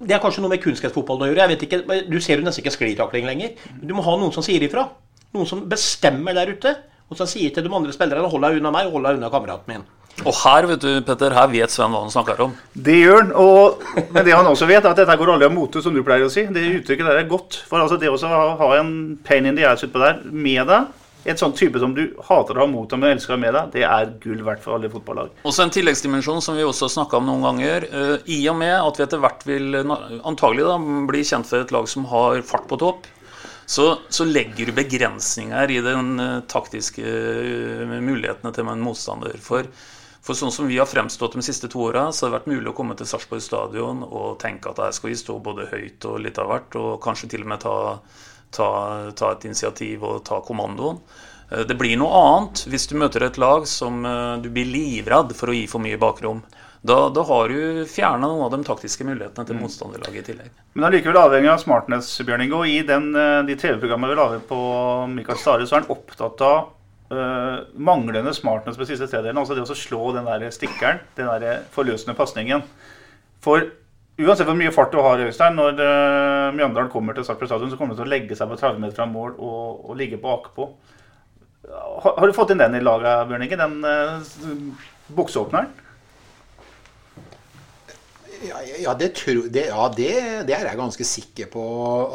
Det er kanskje noe med kunstgressfotballen å gjøre. jeg vet ikke, Du ser jo nesten ikke sklitakling lenger. Du må ha noen som sier ifra. Noen som bestemmer der ute. Og som sier til de andre spillerne hold deg unna meg, hold deg unna kameraten min. Og her vet du, Petter, her vet Sven hva han snakker om. Det gjør han. Og, men det han også vet, er at dette går aldri av mote, som du pleier å si. Det uttrykket der er godt. For altså det å ha, en pain in the ass utpå der med deg, et sånn type som du hater å ha mot deg, men elsker å ha med deg, det er gull verdt for alle fotballag. Og så en tilleggsdimensjon som vi også har snakka om noen ganger. Eh, I og med at vi etter hvert vil antagelig da, bli kjent for et lag som har fart på topp, så, så legger du begrensninger i den eh, taktiske eh, mulighetene til en motstander. For, for sånn som vi har fremstått de siste to åra, så har det vært mulig å komme til Sarpsborg stadion og tenke at her skal vi stå både høyt og litt av hvert, og kanskje til og med ta, ta, ta et initiativ og ta kommandoen. Eh, Det blir noe annet hvis du møter et lag som eh, du blir livredd for å gi for mye bakrom. Da, da har du fjerna noen av de taktiske mulighetene til motstanderlaget i tillegg. Men allikevel avhengig av smartness, Bjørn Ingo. I den, eh, de TV-programmene vi lager på Mikael Stare, så er han opptatt av eh, manglende smartness på siste tredjedelen. Altså det å slå den der stikkeren, den der forløsende pasningen. For uansett hvor mye fart du har, Øystein, når uh, Mjøndalen kommer til Sarpsborg stadion, så kommer de til å legge seg på 30 meter fra mål og, og ligge bakpå. Har, har du fått inn den i laget, Bjørn Inge? Den uh, bokseåpneren? Ja, ja, det, tro, det, ja det, det er jeg ganske sikker på.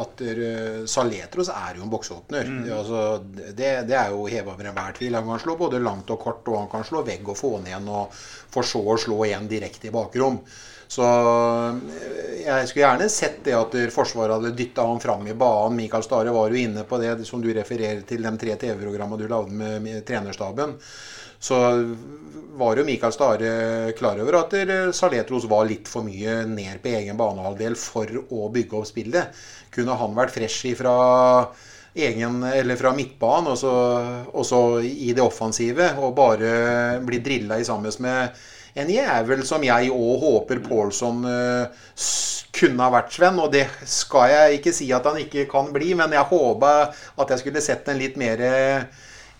At uh, Saletros er jo en bokseåpner. Altså, det, det er jo heva over enhver tvil. Han kan slå både langt og kort, og han kan slå vegg og få ned en, og for så å slå igjen direkte i bakrom. Så eh, jeg skulle gjerne sett det at Forsvaret hadde dytta han fram i banen. Mikael Stare var jo inne på det som du refererer til, de tre TV-programmene du lagde med, med trenerstaben. Så var jo Mikael Stare klar over at eh, Saletros var litt for mye ned på egen banehalvdel for å bygge opp spillet. Kunne han vært fresh ifra egen, eller fra midtbanen og også i det offensive og bare bli drilla i sammen med en jævel som jeg òg håper Paulson uh, kunne ha vært, Sven. Og det skal jeg ikke si at han ikke kan bli, men jeg håpa at jeg skulle sett en litt mer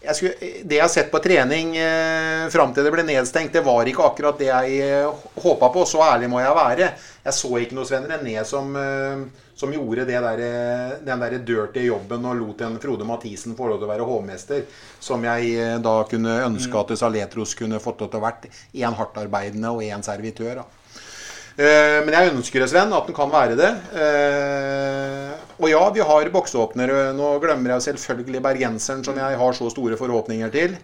jeg skulle, Det jeg har sett på trening eh, fram til det ble nedstengt, det var ikke akkurat det jeg eh, håpa på. Så ærlig må jeg være. Jeg så ikke noe Sven René som, eh, som gjorde det der, eh, den der dirty jobben og lot en Frode Mathisen få lov til å være hovmester. Som jeg eh, da kunne ønske at Saletros kunne fått lov til å vært én hardtarbeidende og én servitør. Da. Eh, men jeg ønsker det, Sven, at den kan være det. Eh, og ja, vi har boksåpnere. Nå glemmer jeg selvfølgelig bergenseren, som jeg har så store forhåpninger til.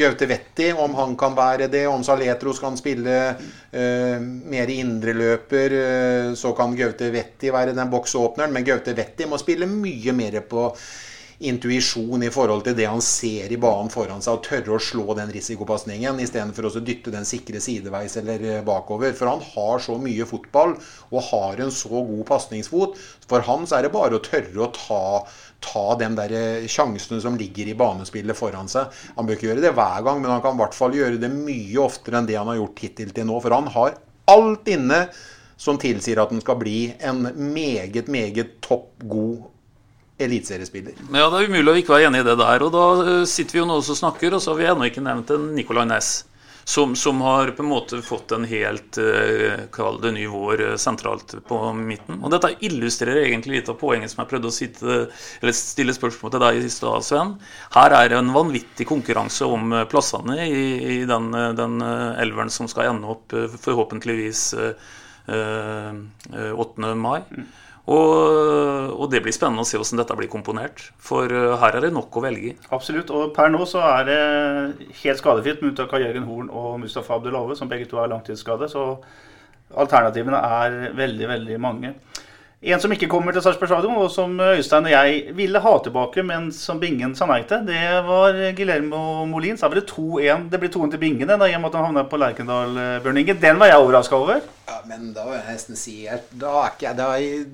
Gaute Vetti, om han kan være det. Om Saletros kan spille eh, mer indreløper, så kan Gaute Vetti være den boksåpneren. Men Gaute Vetti må spille mye mer på intuisjon i forhold til det han ser i banen foran seg, og tørre å slå den risikopasningen istedenfor å dytte den sikre sideveis eller eh, bakover. For han har så mye fotball og har en så god pasningsfot. For han så er det bare å tørre å ta, ta de der eh, sjansene som ligger i banespillet foran seg. Han bør ikke gjøre det hver gang, men han kan i hvert fall gjøre det mye oftere enn det han har gjort hittil til nå. For han har alt inne som tilsier at han skal bli en meget, meget topp god eliteseriespiller. Ja, Det er umulig å ikke være enig i det der. og Da eh, sitter vi jo nå og snakker, og så har vi ennå ikke nevnt en Nicolay Næss. Som, som, har på en måte fått en helt eh, kall det ny vår eh, sentralt på midten. Og Dette illustrerer egentlig litt av poenget som jeg prøvde å sitte, stille spørsmål til deg i stad, Sven. Her er det en vanvittig konkurranse om plassene i, i den, den, elveren som skal ende opp forhåpentligvis 8. mai. Og, og, det blir spennende å se hvordan dette blir komponert. For uh, her er det nok å velge i. Absolutt. Og per nå så er det helt skadefritt med unntak av Jørgen Horn og Mustafa Abdelove, som begge to er langtidsskade. Så alternativene er veldig, veldig mange. En som ikke kommer til Sarpsborg stadion, og som Øystein og jeg ville ha tilbake, men som Bingen sa nei til, det var Guillermo Molins. Da ble det 2-1. Det blir 2-1 til Bingen, i og med at han havna på Lerkendal, Bjørn Inge. Den var jeg overraska over. Ja, men da vil jeg nesten si Da er ikke jeg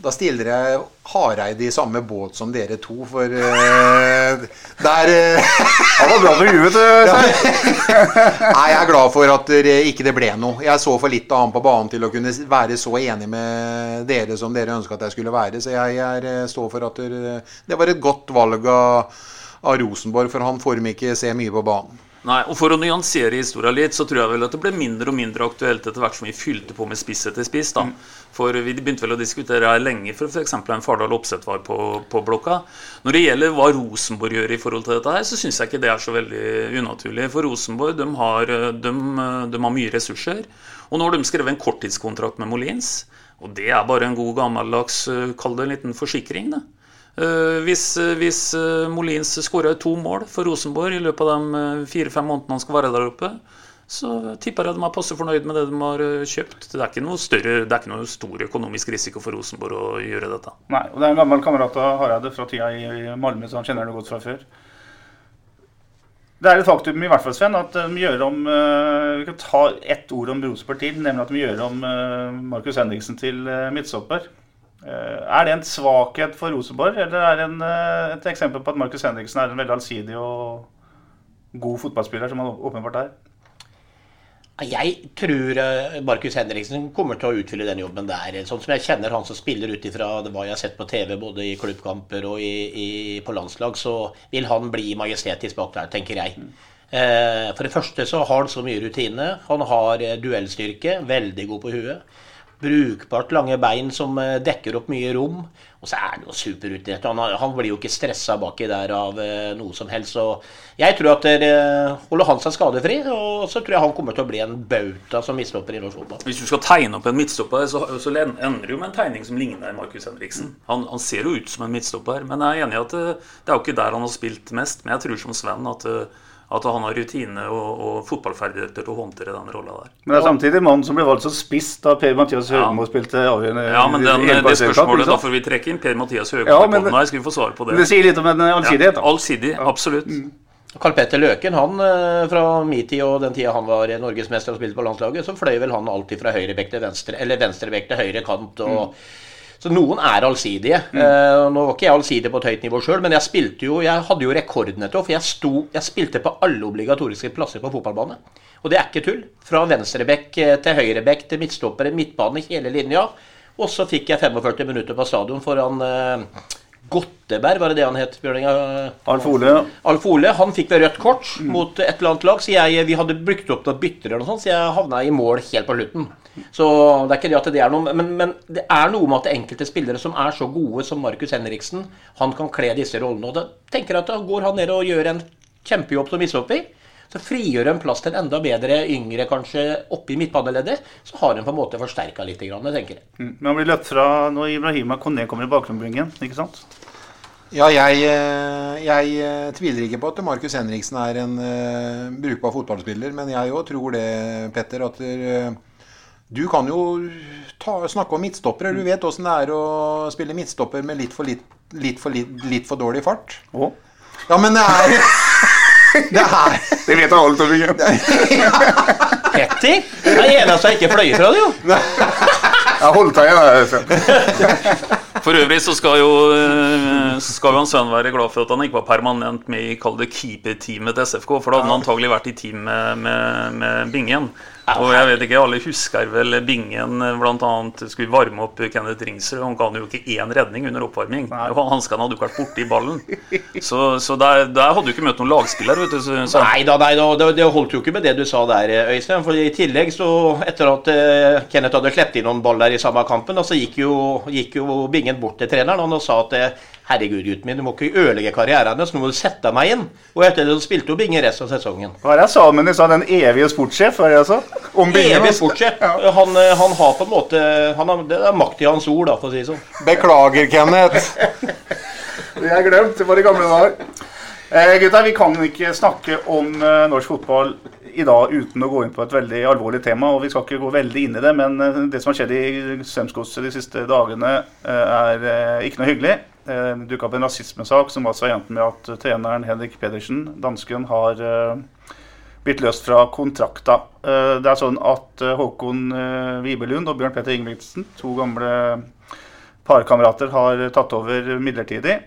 da er stiller jeg Hareide i samme båt som dere to, for uh, der uh, Han var bra på huet, Nei, jeg er glad for at det ikke det ble noe. Jeg så for litt av han på banen til å kunne være så enig med dere som dere ønska at jeg skulle være. Så jeg, jeg eh, står for at det, det var et godt valg av, av Rosenborg, for han får meg ikke se mye på banen. Nei, og For å nyansere historien litt, så tror jeg vel at det ble mindre og mindre aktuelt etter hvert som vi fylte på med spiss etter spiss. da. Mm. For vi begynte vel å diskutere her lenge for f.eks. en Fardal Opseth var på, på, blokka. Når det gjelder hva Rosenborg gjør i forhold til dette her, så syns jeg ikke det er så veldig unaturlig. For Rosenborg de har, de, de har mye ressurser. Og nå har de skrevet en korttidskontrakt med Molins. Og det er bare en god gammeldags, kall det en liten forsikring. det. Eh, hvis, eh, hvis eh, Molins skårer to mål for Rosenborg i løpet av de fire-fem månedene han skal være der oppe, så tipper jeg de er passe fornøyd med det de har kjøpt. Det er ikke noe, større, det er ikke noe stor økonomisk risiko for Rosenborg å gjøre dette. Nei, og det er en gammel kamerat av Hareide fra tida i Malmö, så han kjenner det godt fra før. Det er et faktum i hvert fall, Sven, at de gjør om Vi kan ta ett ord om Rosenborg tid, nemlig at de gjør om Markus Henriksen til midtstopper. Eh, er det en svakhet for Rosenborg, eller er det en, eh, et eksempel på at Markus Henriksen er en veldig allsidig og god fotballspiller, som han åpenbart er? Jeg tror eh, Markus Henriksen kommer til å utfylle den jobben der. Sånn som jeg kjenner han som spiller ut ifra hva jeg har sett på TV, både i klubbkamper og i, i, på landslag, så vil han bli majestetisk bak der, tenker jeg. Mm. For det første så har han så mye rutine. Han har duellstyrke, veldig god på huet brukbart lange bein som eh, dekker opp mye rom. Og så er han jo superrutinert. Han, han, blir jo ikke stressa baki der av uh, noe som helst. Og jeg tror at dere holder han seg skadefri, og så tror jeg han kommer til å bli en bauta som midtstopper i norsk fotball. Hvis du skal tegne opp en midtstopper, så, så ender du med en tegning som ligner Markus Henriksen. Han, han, ser jo ut som en midtstopper, men jeg er enig i at det, eh, det er jo ikke der han har spilt mest. Men jeg tror som Sven at uh, at han har rutine og, og fotballferdigheter til å håndtere den rolla der. Men det er samtidig mannen som ble valgt som spiss da Per-Mathias Høgmo ja. spilte avgjørende Ja, men den, det spørsmålet, da får vi trekke inn Per-Mathias Høgmo ja, men, Nei, skal vi få svar på det. Det sier litt om en allsidighet. Ja, allsidig, absolutt. Mm. Karl Petter Løken, han eh, fra min tid og den tida han var norgesmester og spilte på landslaget, så fløy vel han alltid fra høyrebekk til venstre, eller venstrebekk til høyre kant. og mm. Så noen er allsidige. Mm. Uh, nå var ikke jeg allsidig på et høyt nivå sjøl, men jeg spilte jo, jeg hadde jo rekordnetto. For jeg, sto, jeg spilte på alle obligatoriske plasser på fotballbane. Og det er ikke tull. Fra venstrebekk eh, til høyrebekk til midtstopper, midtbane, hele linja. Og så fikk jeg 45 minutter på stadion foran uh, Gotteberg, var det det han het? Alf Ole. Alf Ole, Han fikk ved rødt kort mm. mot et eller annet lag, så jeg, vi hadde brukt opp noen bytter, eller noe sånt, så jeg havna i mål helt på slutten. Så det er ikke det at det er noe men, men, det er noe med at enkelte spillere som er så gode som Markus Henriksen, han kan kle disse rollene. Og da tenker jeg at da går han ned og gjør en kjempejobb som midtstopper. Så frigjør en plass til en enda bedre yngre, kanskje oppi i midtbaneleddet, så har en på en måte forsterka litt, jeg tenker jeg. Mm. Men han blir løpt fra når Ibrahima Kone kommer i bakgrunnsbringen, ikke sant? Ja, jeg, eh, jeg eh, tviler ikke på at Markus Henriksen er en uh, brukbar fotballspiller, men jeg òg tror det, Petter, at uh, du kan jo ta, snakke om midtstoppere. Du vet åssen det er å spille midtstopper med litt for, litt, litt for, litt, litt for dårlig fart. Oh. Ja, men det er Det er Det vet alle, Torbjørn. Petter? Det er eneste jeg ikke fløy fra det, jo. Jeg holdt deg. For øvrig så skal jo, Så skal jo han Sven være glad for at han ikke var permanent med i keeperteamet til SFK. For da hadde han antagelig vært i team med, med, med Bingen. Og jeg vet ikke, alle husker vel Bingen bl.a. skulle varme opp Kenneth Ringsrud. Han ga jo ikke én redning under oppvarming. Hanskene hadde jo ikke vært borti ballen. Så, så der, der, hadde du ikke møtt noen lagspiller. vet du. Så, så. Nei da, nei da, det, det, holdt jo ikke med det du sa der, Øystein. For i tillegg, så etter at uh, Kenneth hadde sluppet inn noen baller i samme kampen, så gikk jo, gikk jo Bingen bort til treneren og sa at uh, Herregud, gutten min, du må ikke ødelegge karrieren hennes. så nå må du sette meg inn. Og etter det så spilte jo Binge resten av sesongen. Hva er det jeg sa, med sa den evige sportssjef? Hva er det jeg sa? Om Binge, Evig sportssjef. Ja. Han, eh, han, har på en måte han har, Det er makt i hans ord, da, for å si det sånn. Beklager, Kenneth. det er glemt. Det var i gamle dager. Eh, gutta, vi kan ikke snakke om eh, norsk fotball i dag uten å gå inn på et veldig alvorlig tema. og Vi skal ikke gå veldig inn i det, men eh, det som har skjedd i Strømsgodset de siste dagene, eh, er eh, ikke noe hyggelig. Det dukka opp en rasismesak som altså endte med at treneren Henrik Pedersen, dansken, har blitt løst fra kontrakta. Det er sånn at Håkon Vibelund og Bjørn Petter Ingebrigtsen, to gamle parkamerater, har tatt over midlertidig.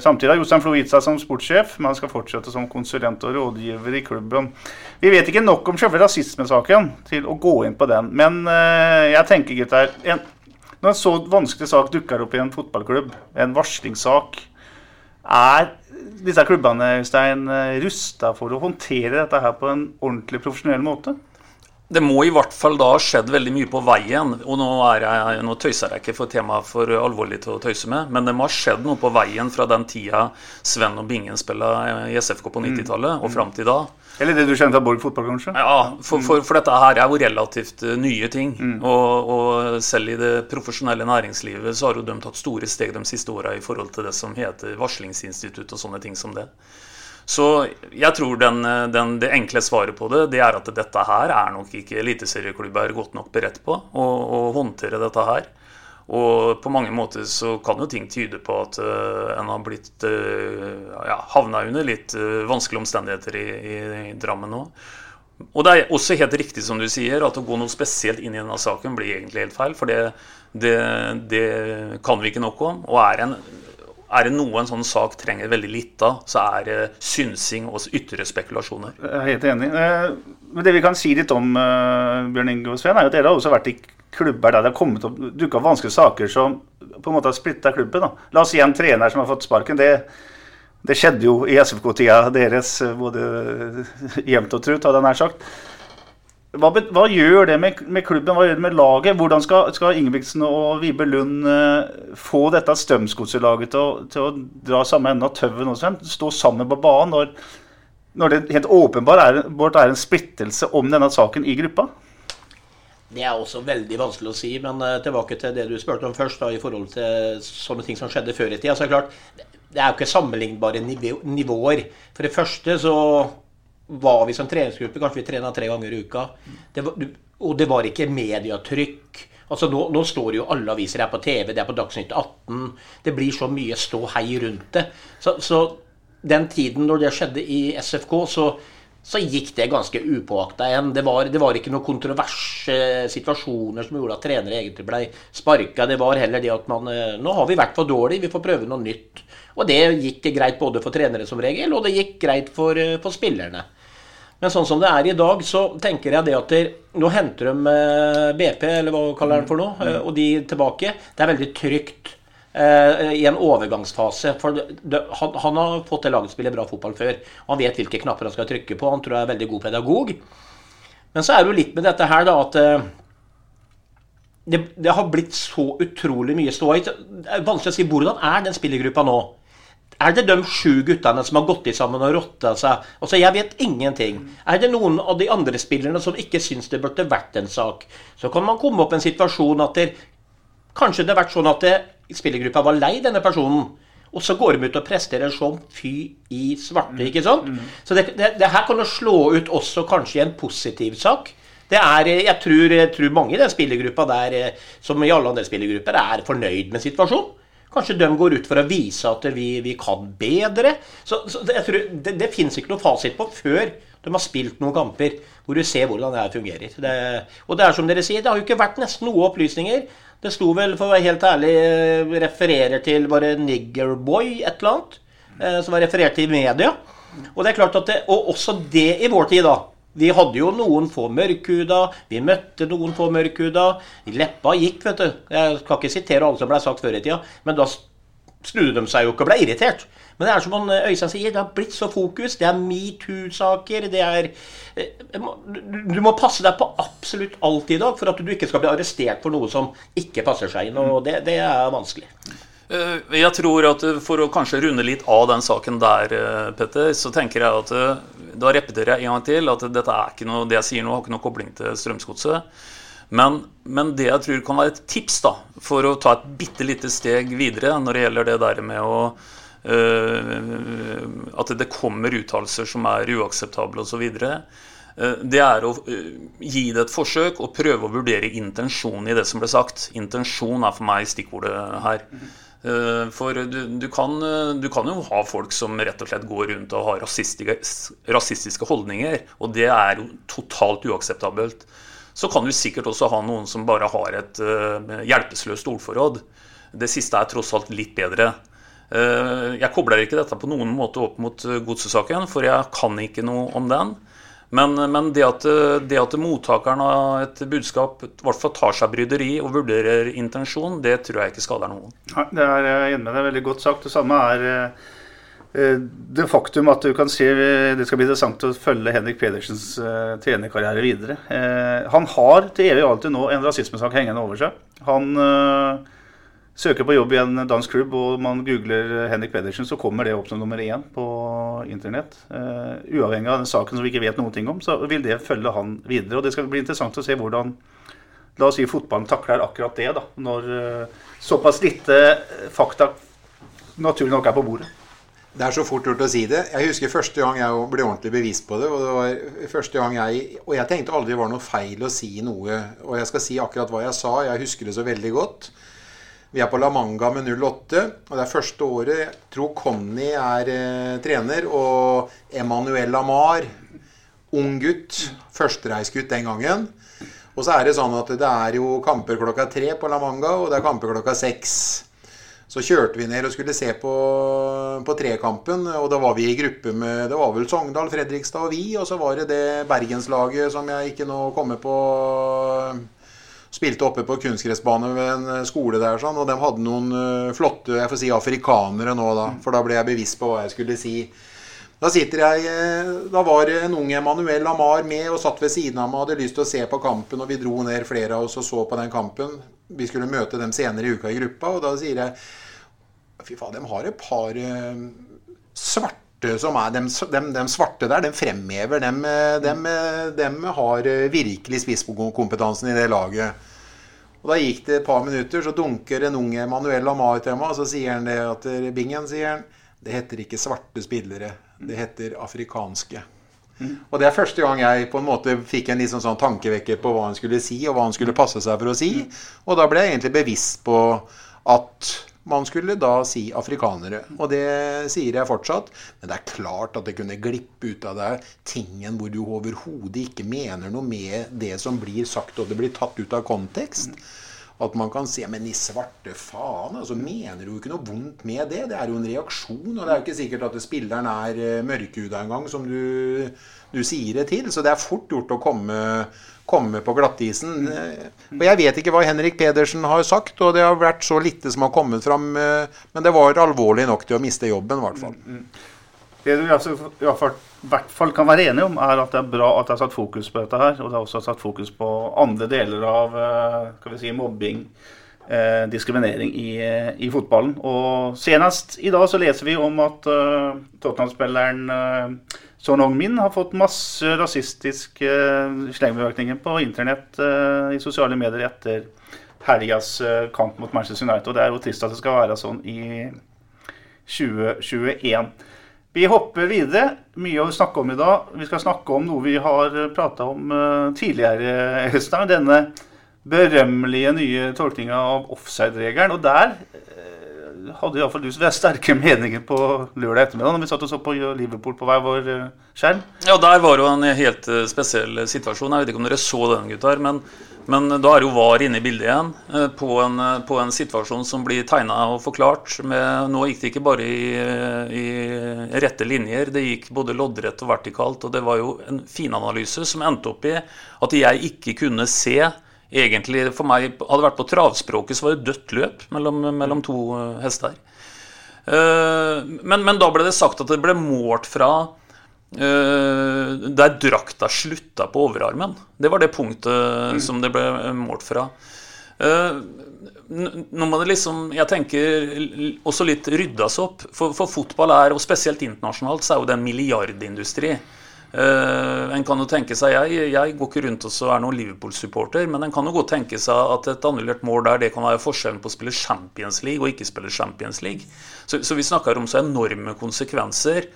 Samtidig har Jostein Flo gitt seg som sportssjef, men han skal fortsette som konsulent og rådgiver i klubben. Vi vet ikke nok om selve rasismesaken til å gå inn på den, men jeg tenker, gutter når en så vanskelig sak dukker opp i en fotballklubb, en varslingssak, er disse klubbene Øystein, rusta for å håndtere dette her på en ordentlig profesjonell måte? Det må i hvert fall da ha skjedd veldig mye på veien. Og nå, jeg, nå tøyser jeg ikke for temaet for alvorlig til å tøyse med, men det må ha skjedd noe på veien fra den tida Sven og Bingen spilla i SFK på 90-tallet og fram til da. Eller det du kjenner av Borg fotball, kanskje? Ja, for, for, for, dette her er jo relativt uh, nye ting. Mm. Og, og, selv i det profesjonelle næringslivet så har jo de tatt store steg de siste åra i forhold til det som heter varslingsinstitutt og sånne ting som det. Så jeg tror den, den, det enkle svaret på det, det er at dette her er nok ikke eliteserieklubber godt nok beredt på å håndtere dette her. Og på mange måter så kan jo ting tyde på at uh, en har blitt uh, ja, havna under litt uh, vanskelige omstendigheter i, i, i Drammen nå. Og det er også helt riktig som du sier, at å gå noe spesielt inn i denne saken blir egentlig helt feil. For det, det, det kan vi ikke nok om. Og er, en, er det noe en sånn sak trenger veldig litt av, så er det synsing og ytre spekulasjoner. Jeg er helt enig. Men det vi kan si litt om Bjørn Inge og Sven, er at dere har også vært i klubber der det har kommet opp dukka opp vanskelige saker som på en måte har splitta klubben. Da. La oss si en trener som har fått sparken. Det, det skjedde jo i SFK-tida deres både jevnt og trutt, hadde jeg nær sagt. Hva, hva, gjør det med, med, klubben, hva gjør det med laget? Hvordan skal, skal Ingebrigtsen og Vibe Lund uh, få dette Strømsgodset-laget til, til, å dra samme ende av tauet nå, Stå sammen på banen når, når det helt åpenbart er, er en splittelse om denne saken i gruppa? Det er også veldig vanskelig å si, men uh, tilbake til det du spurte om først, da, i forhold til sånne ting som skjedde før i tida. Så er det klart, det er jo ikke sammenlignbare nivåer. For det første så var vi som treningsgruppe, kanskje vi trena tre ganger i uka. Det var, og det var ikke mediatrykk. Altså nå, nå, står jo alle aviser her på TV, det er på Dagsnytt 18. Det blir så mye ståhei rundt det. Så, så den tiden når det skjedde i SFK, så så gikk det ganske upåakta igjen. Det var, det var ikke noen kontroverse situasjoner som gjorde at trenere egentlig ble sparka. Det var heller det at man eh, Nå har vi vært for dårlige, vi får prøve noe nytt. Og det gikk greit både for trenere som regel, og det gikk greit for, eh, for spillerne. Men sånn som det er i dag, så tenker jeg det at der, nå henter de eh, BP, eller hva kaller de for noe, og de tilbake. Det er veldig trygt. Eh, i en overgangsfase. For han, han, har fått det laget spille bra fotball før. Han vet hvilke knapper han skal trykke på. Han tror jeg er veldig god pedagog. Men så er det jo litt med dette her, da, at eh, det, det, har blitt så utrolig mye ståhei. Det er vanskelig å si hvordan er den spillergruppa nå. Er det de sju guttene som har gått i sammen og rotta seg? Altså, Jeg vet ingenting. Er det noen av de andre spillerne som ikke syns det burde vært en sak? Så kan man komme opp i en situasjon at det, kanskje det har vært sånn at det, spillergruppa var lei denne personen. Og så går de ut og presterer som fy i svarte. ikke sant? Så det, det, det her kan jo slå ut også kanskje i en positiv sak. Det er, jeg tror, jeg tror mange i den spillergruppa der, eh, som i alle andre spillergrupper, er fornøyd med situasjonen. Kanskje de går ut for å vise at vi, vi kan bedre. Så, så jeg tror, det, det finnes ikke noe fasit på før de har spilt noen kamper hvor du ser hvordan det her fungerer. Det, og det er som dere sier, det har jo ikke vært nesten noe opplysninger. Det sto vel, for å være helt ærlig, eh, refererer til bare Niggerboy, et eller annet. eh, Som var referert til i media. Og det er klart at det, og også det i vår tid, da. Vi hadde jo noen få mørkhuda, vi møtte noen få mørkhuda. Leppa gikk, vet du. Jeg skal ikke sitere alle som ble sagt før i tida, men da snudde de seg jo ikke og ble irritert. Men det er som han, eh, Øystein sier, det har blitt så fokus. Det er metoo-saker. Det er eh, du, må passe deg på absolutt alt i dag for at du ikke skal bli arrestert for noe som ikke passer seg inn. Og det, det er vanskelig. Eh, Jeg tror at For å kanskje runde litt av den saken der, Petter, så tenker jeg at da repeterer jeg en gang til at dette er ikke noe, det jeg sier nå, har ikke noe kobling til Strømsgodset. Men, men det jeg tror kan være et tips da, for å ta et bitte lite steg videre når det gjelder det der med å eh, At det kommer uttalelser som er uakseptable osv. Uh, det er å eh, gi det et forsøk og prøve å vurdere intensjonen i det som ble sagt. Intensjon er for meg stikkordet her. Eh, For du, du, kan, eh, du kan jo ha folk som rett og slett går rundt og har rasistiske, rasistiske holdninger, og det er jo totalt uakseptabelt. Så kan du sikkert også ha noen som bare har et eh, hjelpeløst ordforråd. Det siste er tross alt litt bedre. Eh, Jeg kobler ikke dette på noen måte opp mot eh, godsesaken, for jeg kan ikke noe om den. Men, men det, at, det at mottakeren av et budskap i hvert fall tar seg bryderi og vurderer intensjon, det tror jeg ikke skader noen. Nei, det er jeg enig med deg. Veldig godt sagt. Det samme er det faktum at du kan se eh, Det skal bli interessant å følge Henrik Pedersens uh, trenerkarriere videre. Uh, han har til evig og alltid nå en rasismesak hengende over seg. Han uh, søker på jobb i en dansk klubb, og man googler Henrik Pedersen, så kommer det opp som nummer én på internett. Eh, uavhengig av den saken som vi ikke vet noen ting om, så vil det følge han videre. Og det skal bli interessant å se hvordan La oss si fotballen takler akkurat det, da, når eh, såpass lite eh, fakta naturlig nok er på bordet. Det er så fort gjort å si det. Jeg husker første gang jeg ble ordentlig bevisst på det. Og det var første gang jeg Og jeg tenkte aldri det var noe feil å si noe. Og jeg skal si akkurat hva jeg sa. Jeg husker det så veldig godt. Vi er på La Manga med 08, og det er første året. Jeg tror Conny er eh, trener, og Emanuel Amar, ung gutt. Førstereisgutt den gangen. Og så er det sånn at det er jo kamper klokka tre på La Manga, og det er kamper klokka seks. Så kjørte vi ned og skulle se på, på trekampen, og da var vi i gruppe med Det var vel Sogndal, Fredrikstad og vi, og så var det det bergenslaget som jeg ikke nå kommer på Spilte oppe på kunstgressbane ved en skole der, sånn, og de hadde noen eh, flotte jeg får si afrikanere nå, da. For da ble jeg bevisst på hva jeg skulle si. Da sitter jeg eh, Da var en ung Emanuel Amar med og satt ved siden av meg og hadde lyst til å se på kampen, og vi dro ned flere av oss og så på den kampen. Vi skulle møte dem senere i uka i gruppa, og da sier jeg Fy faen, de har et par eh, svarte som er De, de, de svarte der, de fremhever. De, de eh, dem har eh, virkelig spisskompetansen i det laget. Og Da gikk det et par minutter, så dunker en unge Manuel Amar til meg, og så sier han det at Bingen sier han, det heter ikke svarte spillere, det heter afrikanske. Og det er første gang jeg på en måte fikk en litt sånn, sånn tankevekker på hva han skulle si, og hva han skulle passe seg for å si. Og da ble jeg egentlig bevisst på at man skulle da si afrikanere. Og det sier jeg fortsatt. Men det er klart at det kunne glippe ut av deg tingen hvor du overhodet ikke mener noe med det som blir sagt, og det blir tatt ut av kontekst. At man kan se Men i svarte faen, altså mener du ikke noe vondt med det? Det er jo en reaksjon, og det er jo ikke sikkert at spilleren er eh, mørkhuda engang, som du, du sier det til. Så det er fort gjort å komme, komme på glattisen. Eh, Og jeg vet ikke hva Henrik Pedersen har sagt, og det har vært så lite som har kommet fram. eh, Men det var alvorlig nok til å miste jobben, i hvert fall. Det du altså, i hvert fall, kan være enige om, er at det er bra at det er satt fokus på dette her. Og det er også satt fokus på andre deler av eh, vi si, mobbing, eh, diskriminering i, eh, i, fotballen. Og senest i dag så leser vi om at eh, Tottenham-spilleren eh, Son Hong-min har fått masse rasistiske eh, slengbevirkninger på internett eh, i sosiale medier etter helgas uh, kamp mot Manchester United. Og det er jo trist at det skal være sånn i 2021. Vi hopper videre. Mye å snakke om i dag. Vi skal snakke om noe vi har prata om tidligere. Øystein, denne berømmelige nye tolkninga av offside-regelen. Og der eh, hadde iallfall du sterke meninger på lørdag ettermiddag når vi satt og så på Liverpool på hver vår eh, skjerm. Ja, der var jo en helt eh, spesiell situasjon. Jeg vet ikke om dere så den, gutter. Men, men da er jo VAR inne i bildet igjen på en, på en situasjon som blir tegna og forklart. Med, nå gikk det ikke bare i, i, rette linjer, det gikk både loddrett og vertikalt. Og det var jo en finanalyse som endte opp i at jeg ikke kunne se egentlig for meg Hadde vært på travspråket, så var det dødt løp mellom, mellom to eh, hester. Men, men, da ble det sagt at det ble målt fra der drakta slutta på overarmen. Det var det punktet mm. som det ble målt fra. Uh, nå må det liksom Jeg tenker også litt ryddes opp. For, for fotball er, og spesielt internasjonalt, så er jo det en milliardindustri. Uh, en kan jo tenke seg, Jeg, jeg går ikke rundt og er noen Liverpool-supporter, men en kan jo godt tenke seg at et annullert mål der det kan være forskjellen på å spille Champions League og ikke spille Champions League. Så, så vi snakker om så enorme konsekvenser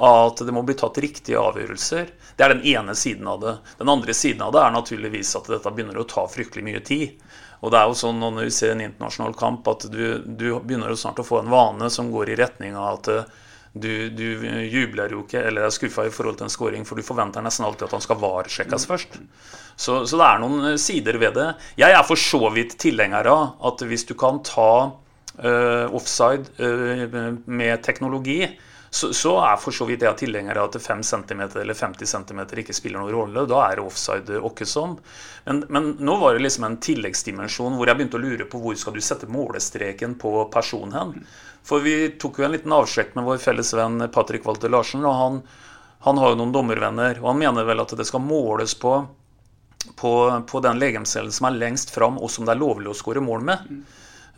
at det må bli tatt riktige avgjørelser. Det er den ene siden av det. Den andre siden av det er naturligvis at dette begynner å ta fryktelig mye tid. Og det er jo sånn når vi ser en internasjonal kamp, at du, du begynner snart å få en vane som går i retning av at du, du, jubler jo ikke eller er skuffa i forhold til en scoring, for du forventer nesten alltid at han skal VAR-sjekkes først. Så, så, det er noen eh, sider ved det. Jeg er for så vidt tilhenger av at hvis du kan ta uh, offside uh, med teknologi, så, så, er for så vidt jeg tilhenger av at 5 cm eller 50 cm ikke spiller noen rolle. Da er det offside åkkesom. Men, men nå var det liksom en tilleggsdimensjon hvor jeg begynte å lure på hvor skal du sette målestreken på personen hen. For vi tok jo en liten avsjekk med vår felles venn Patrick Walter Larsen. og han, han har jo noen dommervenner, og han mener vel at det skal måles på, på, på den legemscellen som er lengst fram, og som det er lovlig å skåre mål med. Mm.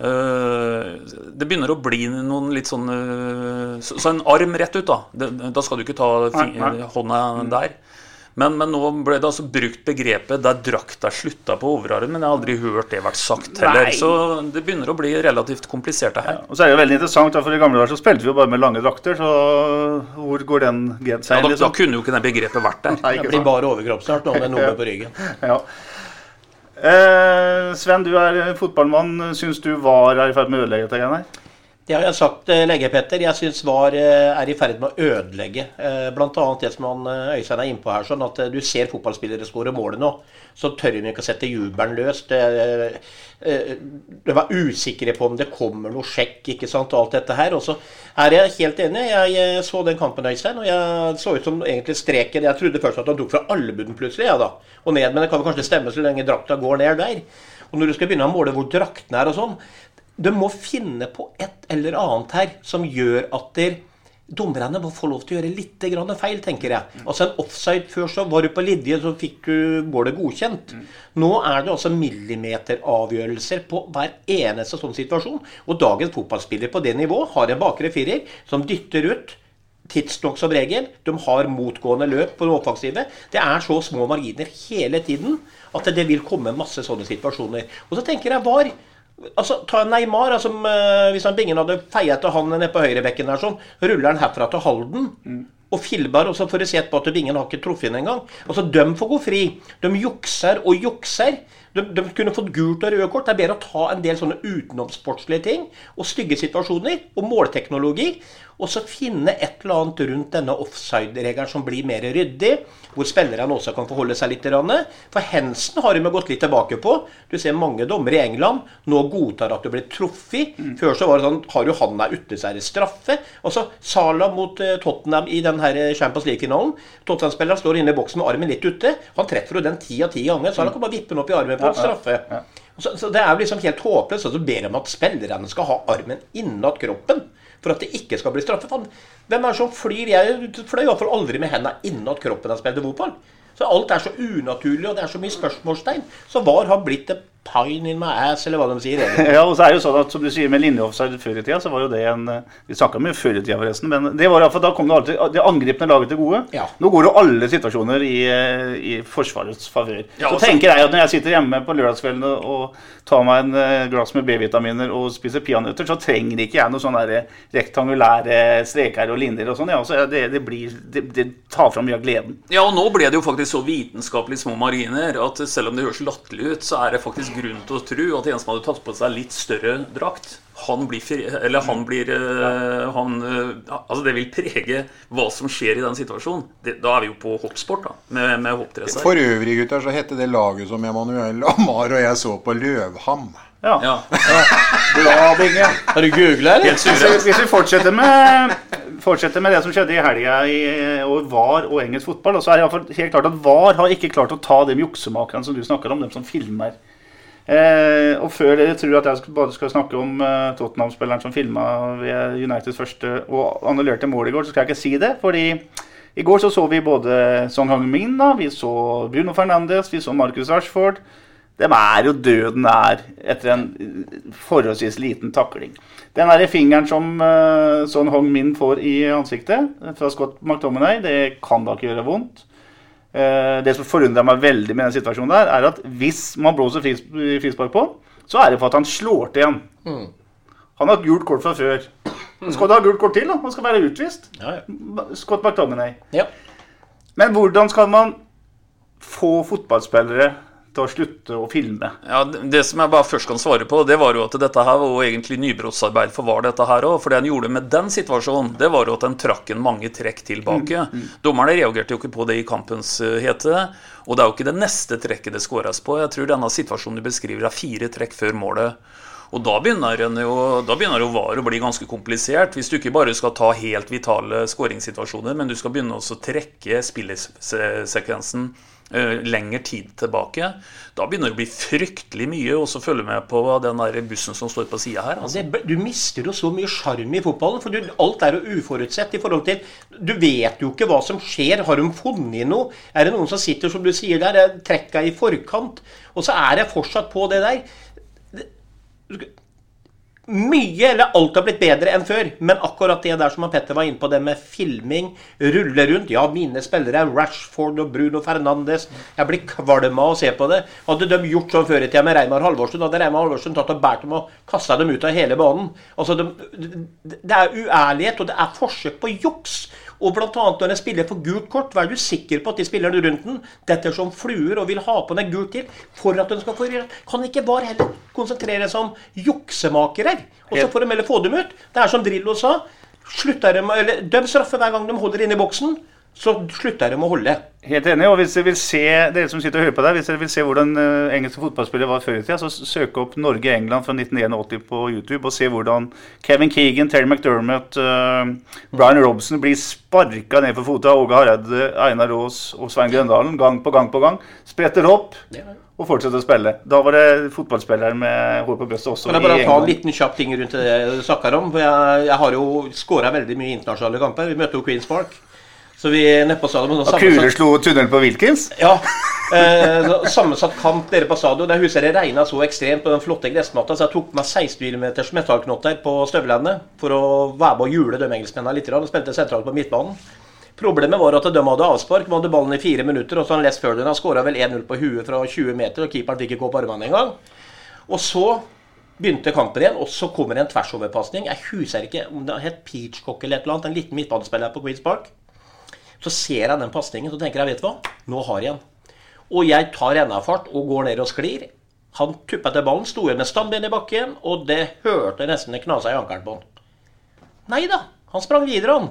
Det begynner å bli noen litt sånn uh, så, så, en arm rett ut, da. da skal du ikke ta hånda der. Men, men, nå ble det altså brukt begrepet 'der drakta slutta på overarmen', men jeg har aldri hørt det vært sagt heller. Nei. Så det begynner å bli relativt komplisert, det her. Ja, og så er det jo veldig interessant, for I gamle dager så spilte vi jo bare med lange drakter, så hvor går den genseilen? Ja, da, liksom? da, kunne jo ikke det begrepet vært der. Nei, det blir bare overkroppsstart nå med noe på ryggen. ja. Eh, Sven, du er fotballmann. Syns du VAR er i ferd med å ødelegge dette her? Det har jeg sagt eh, lenge, Petter. Jeg syns VAR eh, er i ferd med å ødelegge. Eh, Bl.a. det som han Øystein er innpå her. sånn at Du ser fotballspillere skåre målet nå, så tør de ikke å sette jubelen løs. De var usikre på om det kommer noe sjekk ikke sant, og alt dette her. Og så er jeg helt enig. Jeg så den kampen, Øystein, og jeg så ut som egentlig streken Jeg trodde først at han tok fra albuen plutselig, ja da, og ned. Men det kan kanskje stemme så lenge drakta går ned der. Og når du skal begynne å måle hvor draktene er og sånn de må finne på et eller annet her som gjør at der, dommerne må få lov til å gjøre litt feil, tenker jeg. Altså en offside før så var du på lidje, så fikk du målet godkjent. Nå er det altså millimeteravgjørelser på hver eneste sånn situasjon. Og dagens fotballspiller på det nivået har en bakre firer som dytter ut tidsnok som regel. De har motgående løp på det offensive. Det er så små marginer hele tiden at det vil komme masse sånne situasjoner. Og så tenker jeg var Altså, Ta Neymar. Altså, hvis han Bingen hadde feia til han nede på høyrebekken der, sånn, ruller han herfra til Halden. Mm. Og Filbar, og så får du sett på at Bingen har ikke truffet inn engang. Altså, de får gå fri. De jukser og jukser. De, de, kunne fått gult og røde kort. Det er bedre å ta en del sånne utenomsportslige ting og stygge situasjoner og målteknologi, og så finne et eller annet rundt denne offside-regelen som blir mer ryddig, hvor spillerne også kan forholde seg litt. For Hensen har de gått litt tilbake på. Du ser mange dommere i England nå godtar at du blir truffet. Mm. Før så var det sånn Har du handa ute, så er det straffe. Altså Sala mot uh, Tottenham i den her Champions League-finalen. Tottenham-spilleren står inne i boksen med armen litt ute. Han treffer jo den ti av ti ganger. Sala kan bare vippe den opp i armen på en straffe. Så, så, Det er jo liksom helt håpløst. Og Så ber de om at spillerne skal ha armen innat kroppen for at det ikke skal bli straffe. Hvem er det som flyr? Jeg fløy iallfall aldri med hendene innat kroppen da jeg spilte fotball. Så alt er så unaturlig, og det er så mye spørsmålstegn. Så VAR har blitt det pine in my ass, eller hva de sier. Ja, og så er det jo sånn at som du sier med linjeoffside før i tida, så var jo det en eh, Vi snakka mye før i tida, forresten, men det var i hvert fall, da kom det alltid det angripende laget til gode. Ja. Nå går jo alle situasjoner i, eh, i Forsvarets favør. Ja, så tenker jeg at når jeg sitter hjemme på lørdagskveldene og, tar meg en eh, glass med B-vitaminer og spiser peanøtter, så trenger ikke jeg noe sånn der rektangulære streker og linjer og sånn. Ja, så det, det, blir, det, det tar fram mye av gleden. Ja, og nå ble det jo faktisk så vitenskapelig små marginer at selv om det høres latterlig ut, så er det faktisk grunn til å tro at en som hadde tatt på seg litt større drakt, han blir fri, Eller han blir eh, han, eh, Altså, det vil prege hva som skjer i den situasjonen. Det, da er vi jo på hoppsport, da, med, med hoppdresser. For øvrig, gutter, så hette det laget som Emanuel Amar og jeg så på Løvham. Ja. Ja. Bra, Binge. Har du googla, eller? Hvis vi, hvis vi fortsetter med Fortsetter med det som skjedde i helga i og VAR og engelsk fotball, så er det i hvert fall helt klart at VAR har ikke klart å ta de juksemakerne som du snakker om, dem som filmer. Eh, og før dere tror at jeg bare skal snakke om eh, Tottenham-spilleren som filma ved Uniteds første og annullerte mål i går, så skal jeg ikke si det. fordi i går så, så vi både Song Hang-min, vi så Bruno Fernandes, vi så Marcus Rashford. De er jo døden nær etter en eh, forholdsvis liten takling. Den der fingeren som eh, Son Hong-min får i ansiktet fra Scott McTominay, det kan da ikke gjøre vondt. Eh, det som forundrer meg veldig med den situasjonen der, er at hvis man blåser fris, frispark på, så er det for at han slår til igjen. Han har hatt gult kort fra før. Skal du ha gult kort til, da? Han skal være utvist. Ja, ja. Scott McTominay. Ja. Men hvordan skal man få fotballspillere til å slutte å filme? Ja, det- som jeg bare først kan svare på, det var jo at dette her var egentlig nybrottsarbeid for VAR, dette her også, For det han gjorde med den situasjonen, det var jo at han trakk en mange trekk tilbake. Dommerne reagerte jo ikke på det i kampens eh, hete. Og det er jo ikke det neste trekket det skåres på. Jeg tror denne situasjonen du beskriver, er fire trekk før målet. Og da begynner, jo, da begynner jo VAR å bli ganske komplisert. Hvis du ikke bare skal ta helt vitale skåringssituasjoner, men du skal begynne også å trekke spillesekvensen lenger tid tilbake. Da begynner det å bli fryktelig mye så følge med på den der bussen som står på sida her. Altså. Det, du mister jo så mye sjarm i fotballen. For du, alt er jo uforutsett i forhold til Du vet jo ikke hva som skjer. Har de funnet noe? Er det noen som sitter, som du sier der, er trekka i forkant? Og så er jeg fortsatt på det der. Mye, eller alt har blitt bedre enn før. Men akkurat det der som Petter var inne på, det med filming, rulle rundt Ja, mine spillere er Rashford og Bruno Fernandes. Jeg blir kvalm av å se på det. Hadde de gjort sånn før i tida med Reimar Halvorsen, hadde Reimar Halvorsen tatt og båret dem og kasta dem ut av hele banen. Altså, de, Det er uærlighet, og det er forsøk på juks. Og annet når en spiller får gult kort, er du sikker på at de spillerne rundt den detter som fluer og vil ha på den gult til for at den skal få Kan ikke VAR heller konsentrere seg om juksemakere? Og så får de heller få dem ut. Det er som Drillo sa. Slutter de, eller Døm straffe hver gang de holder inne i boksen, så slutter de å holde. Helt enig. og hvis dere vil se, dere som sitter og hører på der, hvis dere vil se hvordan eh, engelske fotballspillere var før i tida, så søk opp Norge-England fra 1981 på YouTube og se hvordan Kevin Keegan, Terry McDermott, uh, Brian Robson blir sparka ned for fotet av Åge Hareide, Einar Aas og Svein Grøndalen gang på gang på gang. Spretter opp og fortsetter å spille. Da var det fotballspillere med hår på brystet også Kan jeg bare ta en liten kjapp ting rundt det du snakker om? For jeg, jeg har jo skåra veldig mye internasjonale kamper. Vi møtte jo Queens Park. Så vi er nede på stadion Og kuler slo tunnel på Wilkins. Ja. Eh, sammensatt kamp nede på stadion. Det huset det regna så ekstremt på den flotte gressmatta, så jeg tok med meg 16 mm metallknotter på støvlene for å være med og jule de engelskmennene litt. Og spilte sentralt på midtbanen. Problemet var at de hadde avspark, de hadde ballen i fire minutter, og så han Les Ferdinand skåra vel 1-0 på huet fra 20 meter, og keeperen fikk ikke opp armene engang. Og så begynte kampen igjen, og så kommer det en tversoverpasning. Jeg husker ikke om det het Peachcock eller et eller annet, en liten midtbanespiller på Queens Park. Så ser jeg den pasningen, så tenker jeg, vet du hva, nå har jeg den. Og jeg tar rennafart og går ned og sklir. Han tuppa til ballen, sto igjen med stambeinet i bakken, og det hørte nesten det knasa i ankelen på han. Nei da, han sprang videre, han.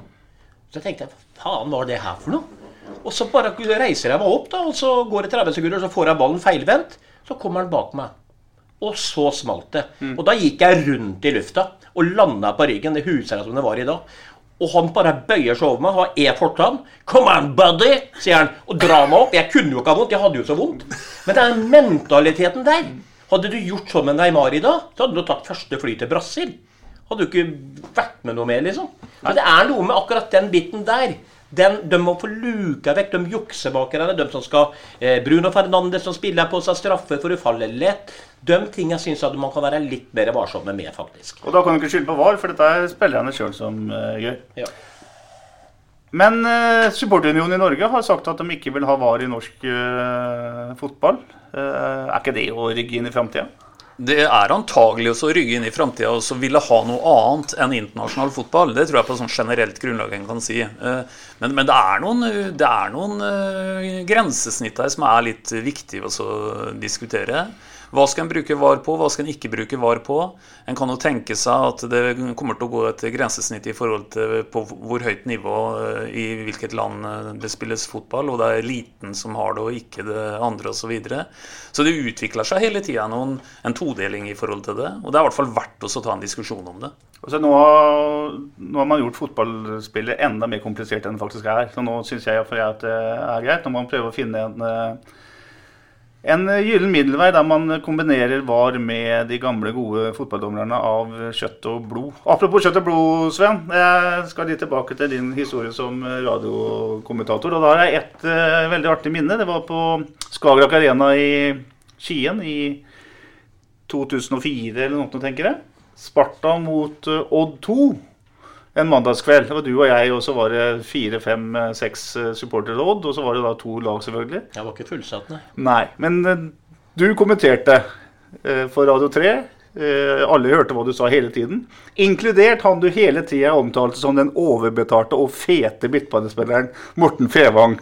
Så jeg tenkte hva faen var det her for noe? Og så bare reiser jeg meg opp, da, og så går det 30 sekunder, så får jeg ballen feilvendt. Så kommer han bak meg. Og så smalt det. Og da gikk jeg rundt i lufta og landa på ryggen. Det huset jeg som det var i dag. Og han bare bøyer seg over meg, har E fortann. 'Come on, buddy', sier han, og drar meg opp. Jeg kunne jo ikke ha vondt, jeg hadde jo så vondt. Men det er mentaliteten der. Hadde du gjort sånn med Neymar i dag, så hadde du tatt første fly til Brasil. Hadde du ikke vært med noe mer, liksom. Men det er noe med akkurat den biten der. Den, de må få luka vekk de juksebakerne, de som skal eh, Bruno Fernandes som spiller på seg straffer for å falle lett. De tingene syns jeg man kan være litt mer varsomme med, faktisk. Og da kan du ikke skylde på VAR, for dette er spillerne sjøl som uh, gjør. Ja. Men uh, Supporterunionen i Norge har sagt at de ikke vil ha VAR i norsk uh, fotball. Er ikke det å rygge inn i framtida? Det er antagelig også å rygge inn i framtida og ville ha noe annet enn internasjonal fotball. Det tror jeg på sånn generelt grunnlag en kan si. Men, men det er noen, det er noen grensesnitt her som er litt viktig å diskutere. Hva skal en bruke VAR på, hva skal en ikke bruke VAR på? En kan jo tenke seg at det kommer til å gå et grensesnitt i forhold til på hvor høyt nivå eh, i hvilket land eh, det spilles fotball, og det er eliten som har det, og ikke det andre, osv. Så, videre. så det utvikler seg hele tida en todeling i forhold til det. Og det er i hvert fall verdt å ta en diskusjon om det. Altså, nå, nå, har, man gjort fotballspillet enda mer komplisert enn det faktisk er. Så nå syns jeg at det er greit. Når man prøver å finne en eh, en gyllen middelvei der man kombinerer VAR med de gamle, gode fotballdommerne av kjøtt og blod. Apropos kjøtt og blod, Sven. Jeg skal litt tilbake til din historie som radiokommentator. Og da har jeg ett uh, veldig artig minne. Det var på Skagerrak Arena i Skien i 2004 eller noe, tenker jeg. Sparta mot uh, Odd 2 en mandagskveld. Det var du og jeg, og så var det fire, fem, seks eh, supporterråd. Og så var det da to lag, selvfølgelig. Jeg var ikke fullsatt, nei. Nei, Men eh, du kommenterte eh, for Radio 3. Alle hørte hva du sa hele tiden. Inkludert han du hele tida omtalte som den overbetalte og fete midtbanespilleren Morten Fevang.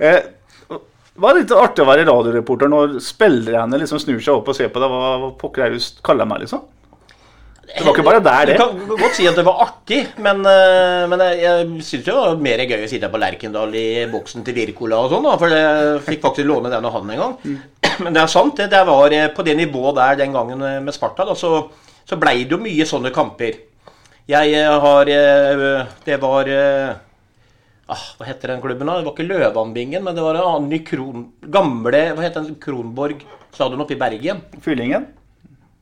Det var litt artig å være radioreporter når spillerne liksom snur seg opp og ser på deg. Hva pokker er det du kaller meg, liksom? Det var ikke bare der, det. Du kan godt si at det var artig, men, eh, men jeg, jeg syns det var mer gøy å sitte på Lerkendal i boksen til Wirkola og sånn, for jeg fikk faktisk låne den av han en gang. Mm. Men det er sant, det. Det var eh, på det nivået der den gangen eh, med Sparta, da, så, så blei det jo mye sånne kamper. Jeg har Det var ah, Hva heter den klubben, da? Det var ikke Løvanbingen, men det var en annen Kron... Gamle Hva heter den? Kronborg stadion oppe i Bergen. Fyllingen?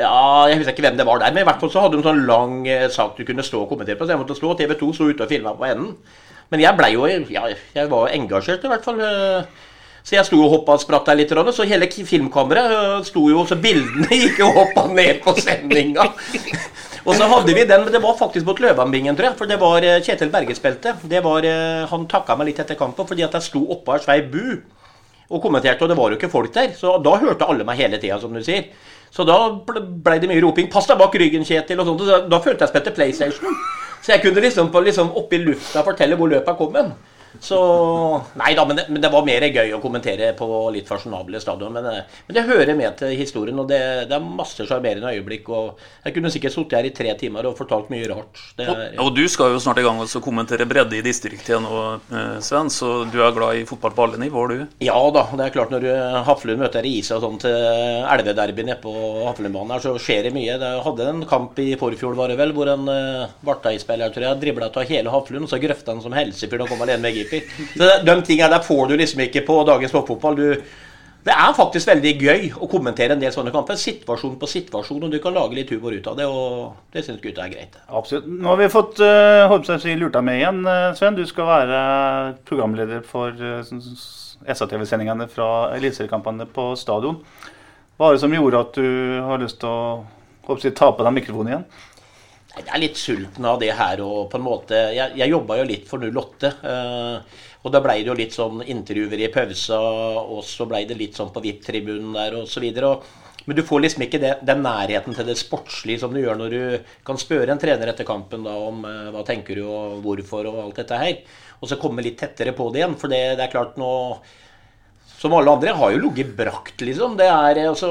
Ja, Jeg husker ikke hvem det var der, men i hvert fall så hadde de sånn lang eh, sak du kunne stå og kommentere på. Så jeg måtte stå, og TV 2 sto ute og filma på enden. Men jeg blei jo ja, jeg var engasjert, i hvert fall. Eh. Så jeg sto og hoppa og spratt der litt, så hele filmkameraet eh, sto jo så bildene gikk og ned på sendinga. Og så hadde vi den, men det var faktisk mot Løvanbingen, tror jeg. For det var Kjetil Berge spilte. Det var, Han takka meg litt etter kampen fordi at jeg sto oppå ei svei bu og kommenterte, og det var jo ikke folk der. Så da hørte alle meg hele tida, som du sier. Så da ble det mye roping. 'Pass deg bak ryggen, Kjetil.' og sånt. Da, følte jeg spilte PlayStation. Så jeg kunne liksom, på, liksom oppi lufta fortelle hvor løpet kom hen. Så Nei da, men det, men det, var mer gøy å kommentere på litt fasjonable stadion. Men, eh, men, det hører med til historien, og det, det er masse sjarmerende øyeblikk. og Jeg kunne sikkert sittet her i tre timer og fortalt mye rart. Det, og, og, du skal jo snart i gang og kommentere bredde i distriktet nå, eh, Sven. Så du er glad i fotball på alle nivåer, du? Ja da. Det er klart når Haflund møter Isa og sånn til elvederby nede på Haflundbanen her, så skjer det mye. Jeg hadde en kamp i forfjor, var det vel, hvor en uh, jeg dribla av hele Haflund, og så grøfta han som helsefyr og kom alene med keeper. Så De tingene der får du liksom ikke på dagens toppfotball. Det er faktisk veldig gøy å kommentere en del sånne kamper. Situasjon på situasjon, og du kan lage litt humor ut av det. og Det syns gutta er greit. Absolutt. Nå har vi fått uh, holdt si, lurt deg med igjen, uh, Sven. Du skal være programleder for uh, SA-TV-sendingene fra eliteseriekampene på stadion. Hva er det som gjorde at du har lyst til å si, ta på deg mikrofonen igjen? Jeg er litt sulten av det her. og på en måte, Jeg, jeg jobba jo litt for 08. Eh, og da blei det jo litt sånn intervjuer i pausa, og så blei det litt sånn på VIP-tribunen der osv. Men du får liksom ikke det, den nærheten til det sportslige som du gjør når du kan spørre en trener etter kampen da om eh, hva tenker du og hvorfor og alt dette her. Og så komme litt tettere på det igjen. For det, det er klart nå som alle andre, har jo ligget brakt, liksom. Det er altså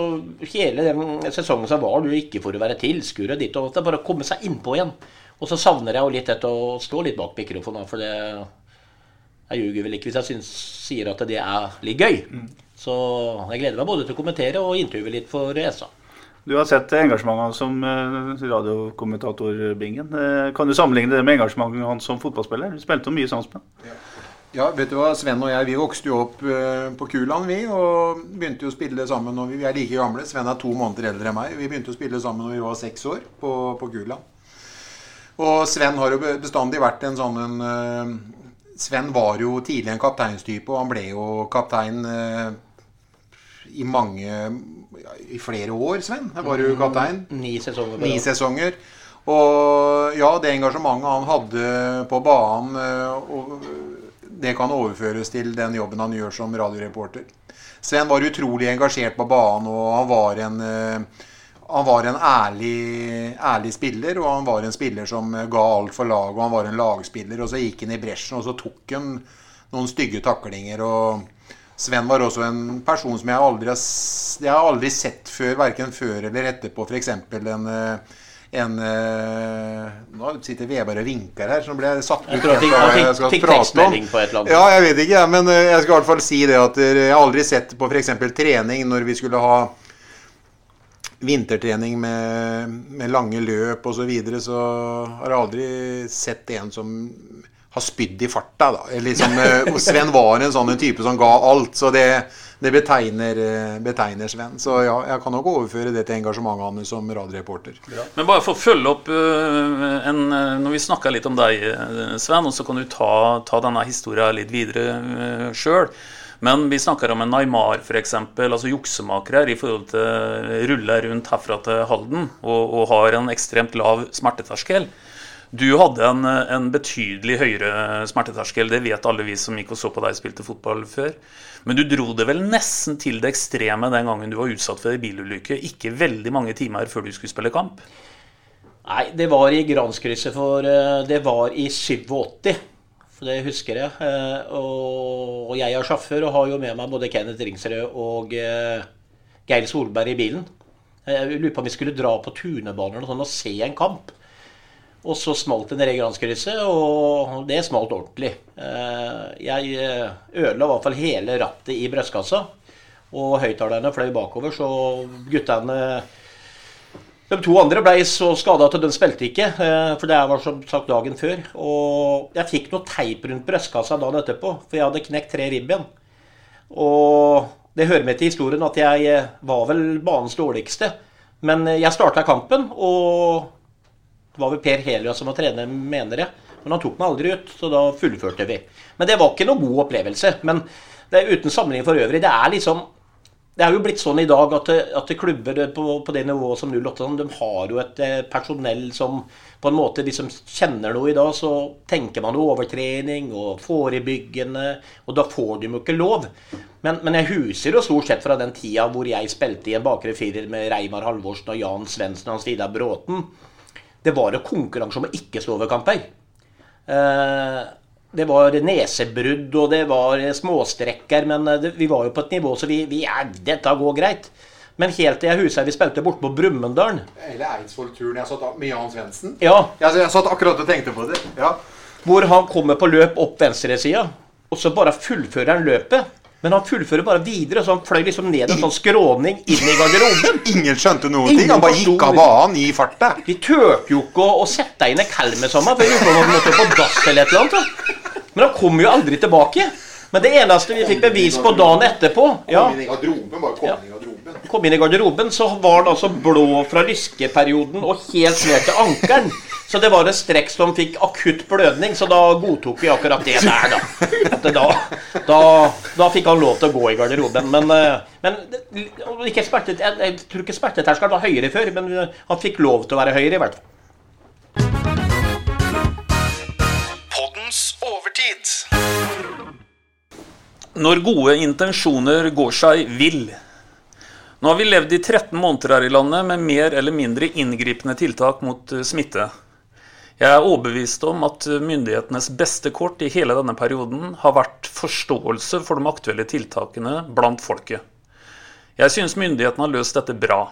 Hele den sesongen som var, du ikke for å være tilskuer og ditt og datt. Bare å komme seg innpå igjen. Og så savner jeg jo litt dette å stå litt bak mikrofonen, for det Jeg ljuger vel ikke hvis jeg synes, sier at det er litt gøy. Mm. Så jeg gleder meg både til å kommentere og intervjue litt for ESA. Du har sett engasjementet som eh, radiokommentator, Bingen. Eh, kan du sammenligne det med engasjementet hans som fotballspiller? Du spilte jo mye sammen med ja. Ja, vet du hva, Sven og jeg vi vokste jo opp uh, på Kuland, vi. Og begynte jo å spille sammen når vi, vi er like gamle. Sven er to måneder eldre enn meg. Vi begynte å spille sammen når vi var seks år på, på Kuland. Og Sven har jo bestandig vært en sånn en, uh, Sven var jo tidlig en kapteinstype, og han ble jo kaptein eh, i mange ja, I flere år, Sven. Var du kaptein? Ni sesonger. Ni sesonger. Og ja, det engasjementet han hadde på banen, eh, og det kan overføres til den jobben han gjør som radioreporter. Sven var utrolig engasjert på banen, og han var en, eh, han var en ærlig, ærlig spiller. Og han var en spiller som ga alt for laget, og han var en lagspiller. Og så gikk han i bresjen, og så tok han noen stygge taklinger. og Sven var også en person som jeg aldri jeg har aldri sett før, verken før eller etterpå. F.eks. en, eh, en eh, Nå sitter Veberg og vinker her, så nå ble jeg satt Jeg ut tror jeg skal fikk tekstmelding på et eller annet. Ja, jeg vet ikke, men eh, jeg skal i hvert fall si det at eh, jeg har aldri sett på f.eks. trening når vi skulle ha vintertrening med, med lange løp osv., så, videre, så har jeg aldri sett en som har spydd i farta. da. Eller Liksom, Sven var en sånn en type som ga alt, så det, det betegner, eh, betegner Sven. Så ja, jeg kan nok overføre det til engasjementet hans som radioreporter. Men bare for å følge opp øh, en, øh, Når vi snakka litt om deg, Sven, og så kan du ta, ta denne historia litt videre sjøl. Men vi snakker om en Neymar, f.eks., altså juksemakere i forhold til ruller rundt herfra til Halden og, og har en ekstremt lav smerteterskel. Du hadde en, en betydelig høyere smerteterskel, det vet alle vi som gikk og så på deg spilte fotball før. Men du dro det vel nesten til det ekstreme den gangen du var utsatt for en bilulykke. Ikke veldig mange timer før du skulle spille kamp. Nei, det var i Granskrysset, for eh, det var i 87. For det husker jeg. Eh, Og jeg er sjåfør og har jo med meg både Kenneth Ringsrød og eh, Geir Solberg i bilen. Jeg lurer på om vi skulle dra på tunebaner og sånn og se en kamp. Og så smalt det nede i Granskrysset, og det smalt ordentlig. Eh, Jeg eh, ødela i hvert fall hele rattet i brystkassa. Og høyttalerne fløy bakover, så guttene de to andre ble så skada at de spilte ikke, eh, for det var som sagt dagen før. Og jeg fikk noe teip rundt brystkassa dagen etterpå, for jeg hadde knekt tre ribben. Og det hører med til historien at jeg var vel banens dårligste. Men jeg starta kampen, og var vel Per Helias som var trener, mener jeg. Men han tok meg aldri ut, så da fullførte vi. Men det var ikke noe god opplevelse. Men det uten sammenligning for øvrig. Det er liksom det er jo blitt sånn i dag at, at klubber på, på det nivået som 08 de har jo et eh, personell som på en måte de som kjenner noe i dag, så tenker man jo overtrening og forebyggende, og da får de jo ikke lov. Men, men jeg huser jo stort sett fra den tida hvor jeg spilte i en bakre firer med Reimar Halvorsen og Jan Svendsen og Hans Vidar Bråten. Det var en konkurranse om å ikke stå over kamper. Eh, det var nesebrudd og det var småstrekker, men eh, vi var jo på et nivå så vi, vi ja, Dette går greit. Men helt til jeg husker vi spilte borte på Brumunddal. Hele Eidsvoll-turen jeg satt med Jan Svendsen. Ja, Jeg, jeg satt akkurat og tenkte på det. Ja. hvor han kommer på løp opp venstresida, og så bare fullfører han løpet. Men han fullfører bare videre, så han fløy liksom ned en sånn skråning inn i garderoben. Ingen skjønte noen Ingen ting. Han bare gikk av banen i farta. De turte jo ikke å, å sette inn en kalv sammen, for jeg lurte på om han måtte på dass eller et eller annet. Men han kom jo aldri tilbake. Men det eneste vi fikk bevis på dagen etterpå ja, Kom inn i garderoben, bare kom Ja. inn i garderoben. kom inn i garderoben, så var han altså blå fra lyskeperioden og helt ned til ankelen. Så det var et strekk som fikk akutt blødning, så da godtok vi akkurat det der, da. Da, da, da fikk han lov til å gå i garderoben. Men, eh, men ikke smertet, jeg, jeg tror ikke smerteterskelen var høyere før, men eh, han fikk lov til å være høyere, i hvert fall. Når gode intensjoner går seg vill. Nå har vi levd i 13 måneder her i landet med mer eller mindre inngripende tiltak mot eh, smitte. Jeg er overbevist om at myndighetenes beste kort i hele denne perioden har vært forståelse for de aktuelle tiltakene blant folket. Jeg synes myndighetene har løst dette bra.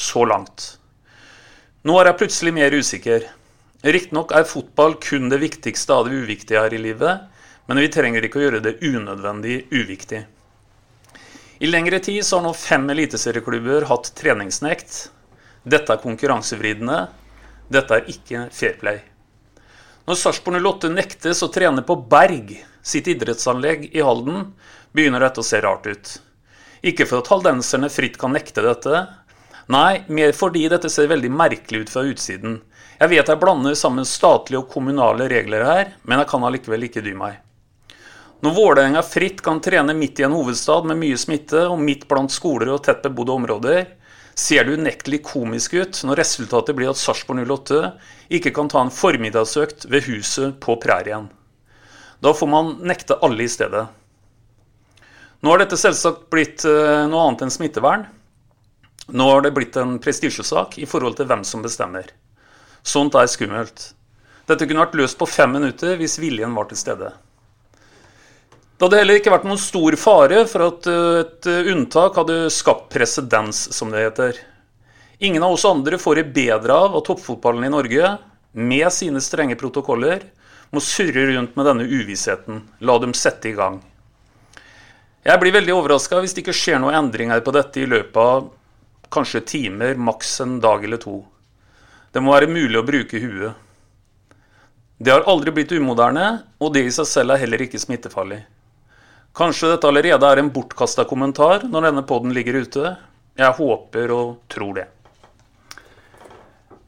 Så langt. Nå er jeg plutselig mer usikker. Riktignok er fotball kun det viktigste av det uviktige her i livet, men vi trenger ikke å gjøre det unødvendig uviktig. I lengre tid så har nå fem eliteserieklubber hatt treningsnekt. Dette er konkurransevridende. Dette er ikke fair play. Når Sarpsborg 08 nektes å trene på Berg, sitt idrettsanlegg i Halden, begynner dette å se rart ut. Ikke for at haldenserne fritt kan nekte dette, nei, mer fordi dette ser veldig merkelig ut fra utsiden. Jeg vet jeg blander sammen statlige og kommunale regler her, men jeg kan allikevel ikke dy meg. Når Vålerenga fritt kan trene midt i en hovedstad med mye smitte, og midt blant skoler og tett bebodde områder, ser det unektelig komisk ut når resultatet blir at Sarpsborg 08 ikke kan ta en formiddagsøkt ved huset på prærien. Da får man nekte alle i stedet. Nå har dette selvsagt blitt eh, noe annet enn smittevern. Nå har det blitt en prestisjesak i forhold til hvem som bestemmer. Sånt er skummelt. Dette kunne vært løst på fem minutter hvis viljen var til stede. Det hadde heller ikke vært noen stor fare for at eh, et eh, unntak hadde skapt presedens, som det heter. Ingen av oss andre får det bedre av at toppfotballen i Norge, med sine strenge protokoller, må surre rundt med denne uvissheten. La dem sette i gang. Jeg blir veldig overraska hvis det ikke skjer noen endringer på dette i løpet av kanskje timer, maks en dag eller to. Det må være mulig å bruke huet. Det har aldri blitt umoderne, og det i seg selv er heller ikke smittefarlig. Kanskje dette allerede er en bortkasta kommentar når denne poden ligger ute. Jeg håper og tror det.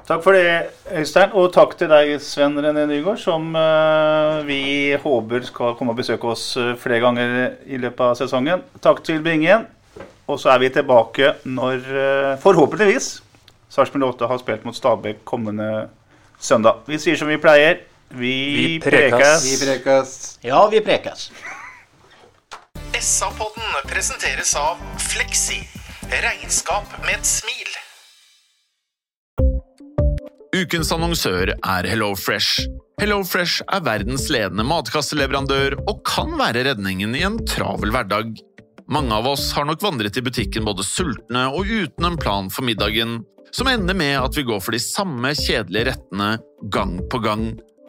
Takk for det, Øystein. Og takk til deg, Sven René Nygaard, som uh, vi håper skal komme og besøke oss uh, flere ganger i løpet av sesongen. Takk til Bingen. Og så er vi tilbake når, uh, forhåpentligvis, Sarpsborg 8 har spilt mot Stabæk kommende søndag. Vi sier som vi pleier. Vi, Vi prekes. Vi prekes. Ja, vi prekes. SA-podden presenteres av Fleksi. Regnskap med et smil. Ukens annonsør er HelloFresh. HelloFresh er verdens ledende matkasseleverandør og kan være redningen i en travel hverdag. Mange av oss har nok vandret i butikken både sultne og uten en plan for middagen, som ender med at vi går for de samme kjedelige rettene gang på gang.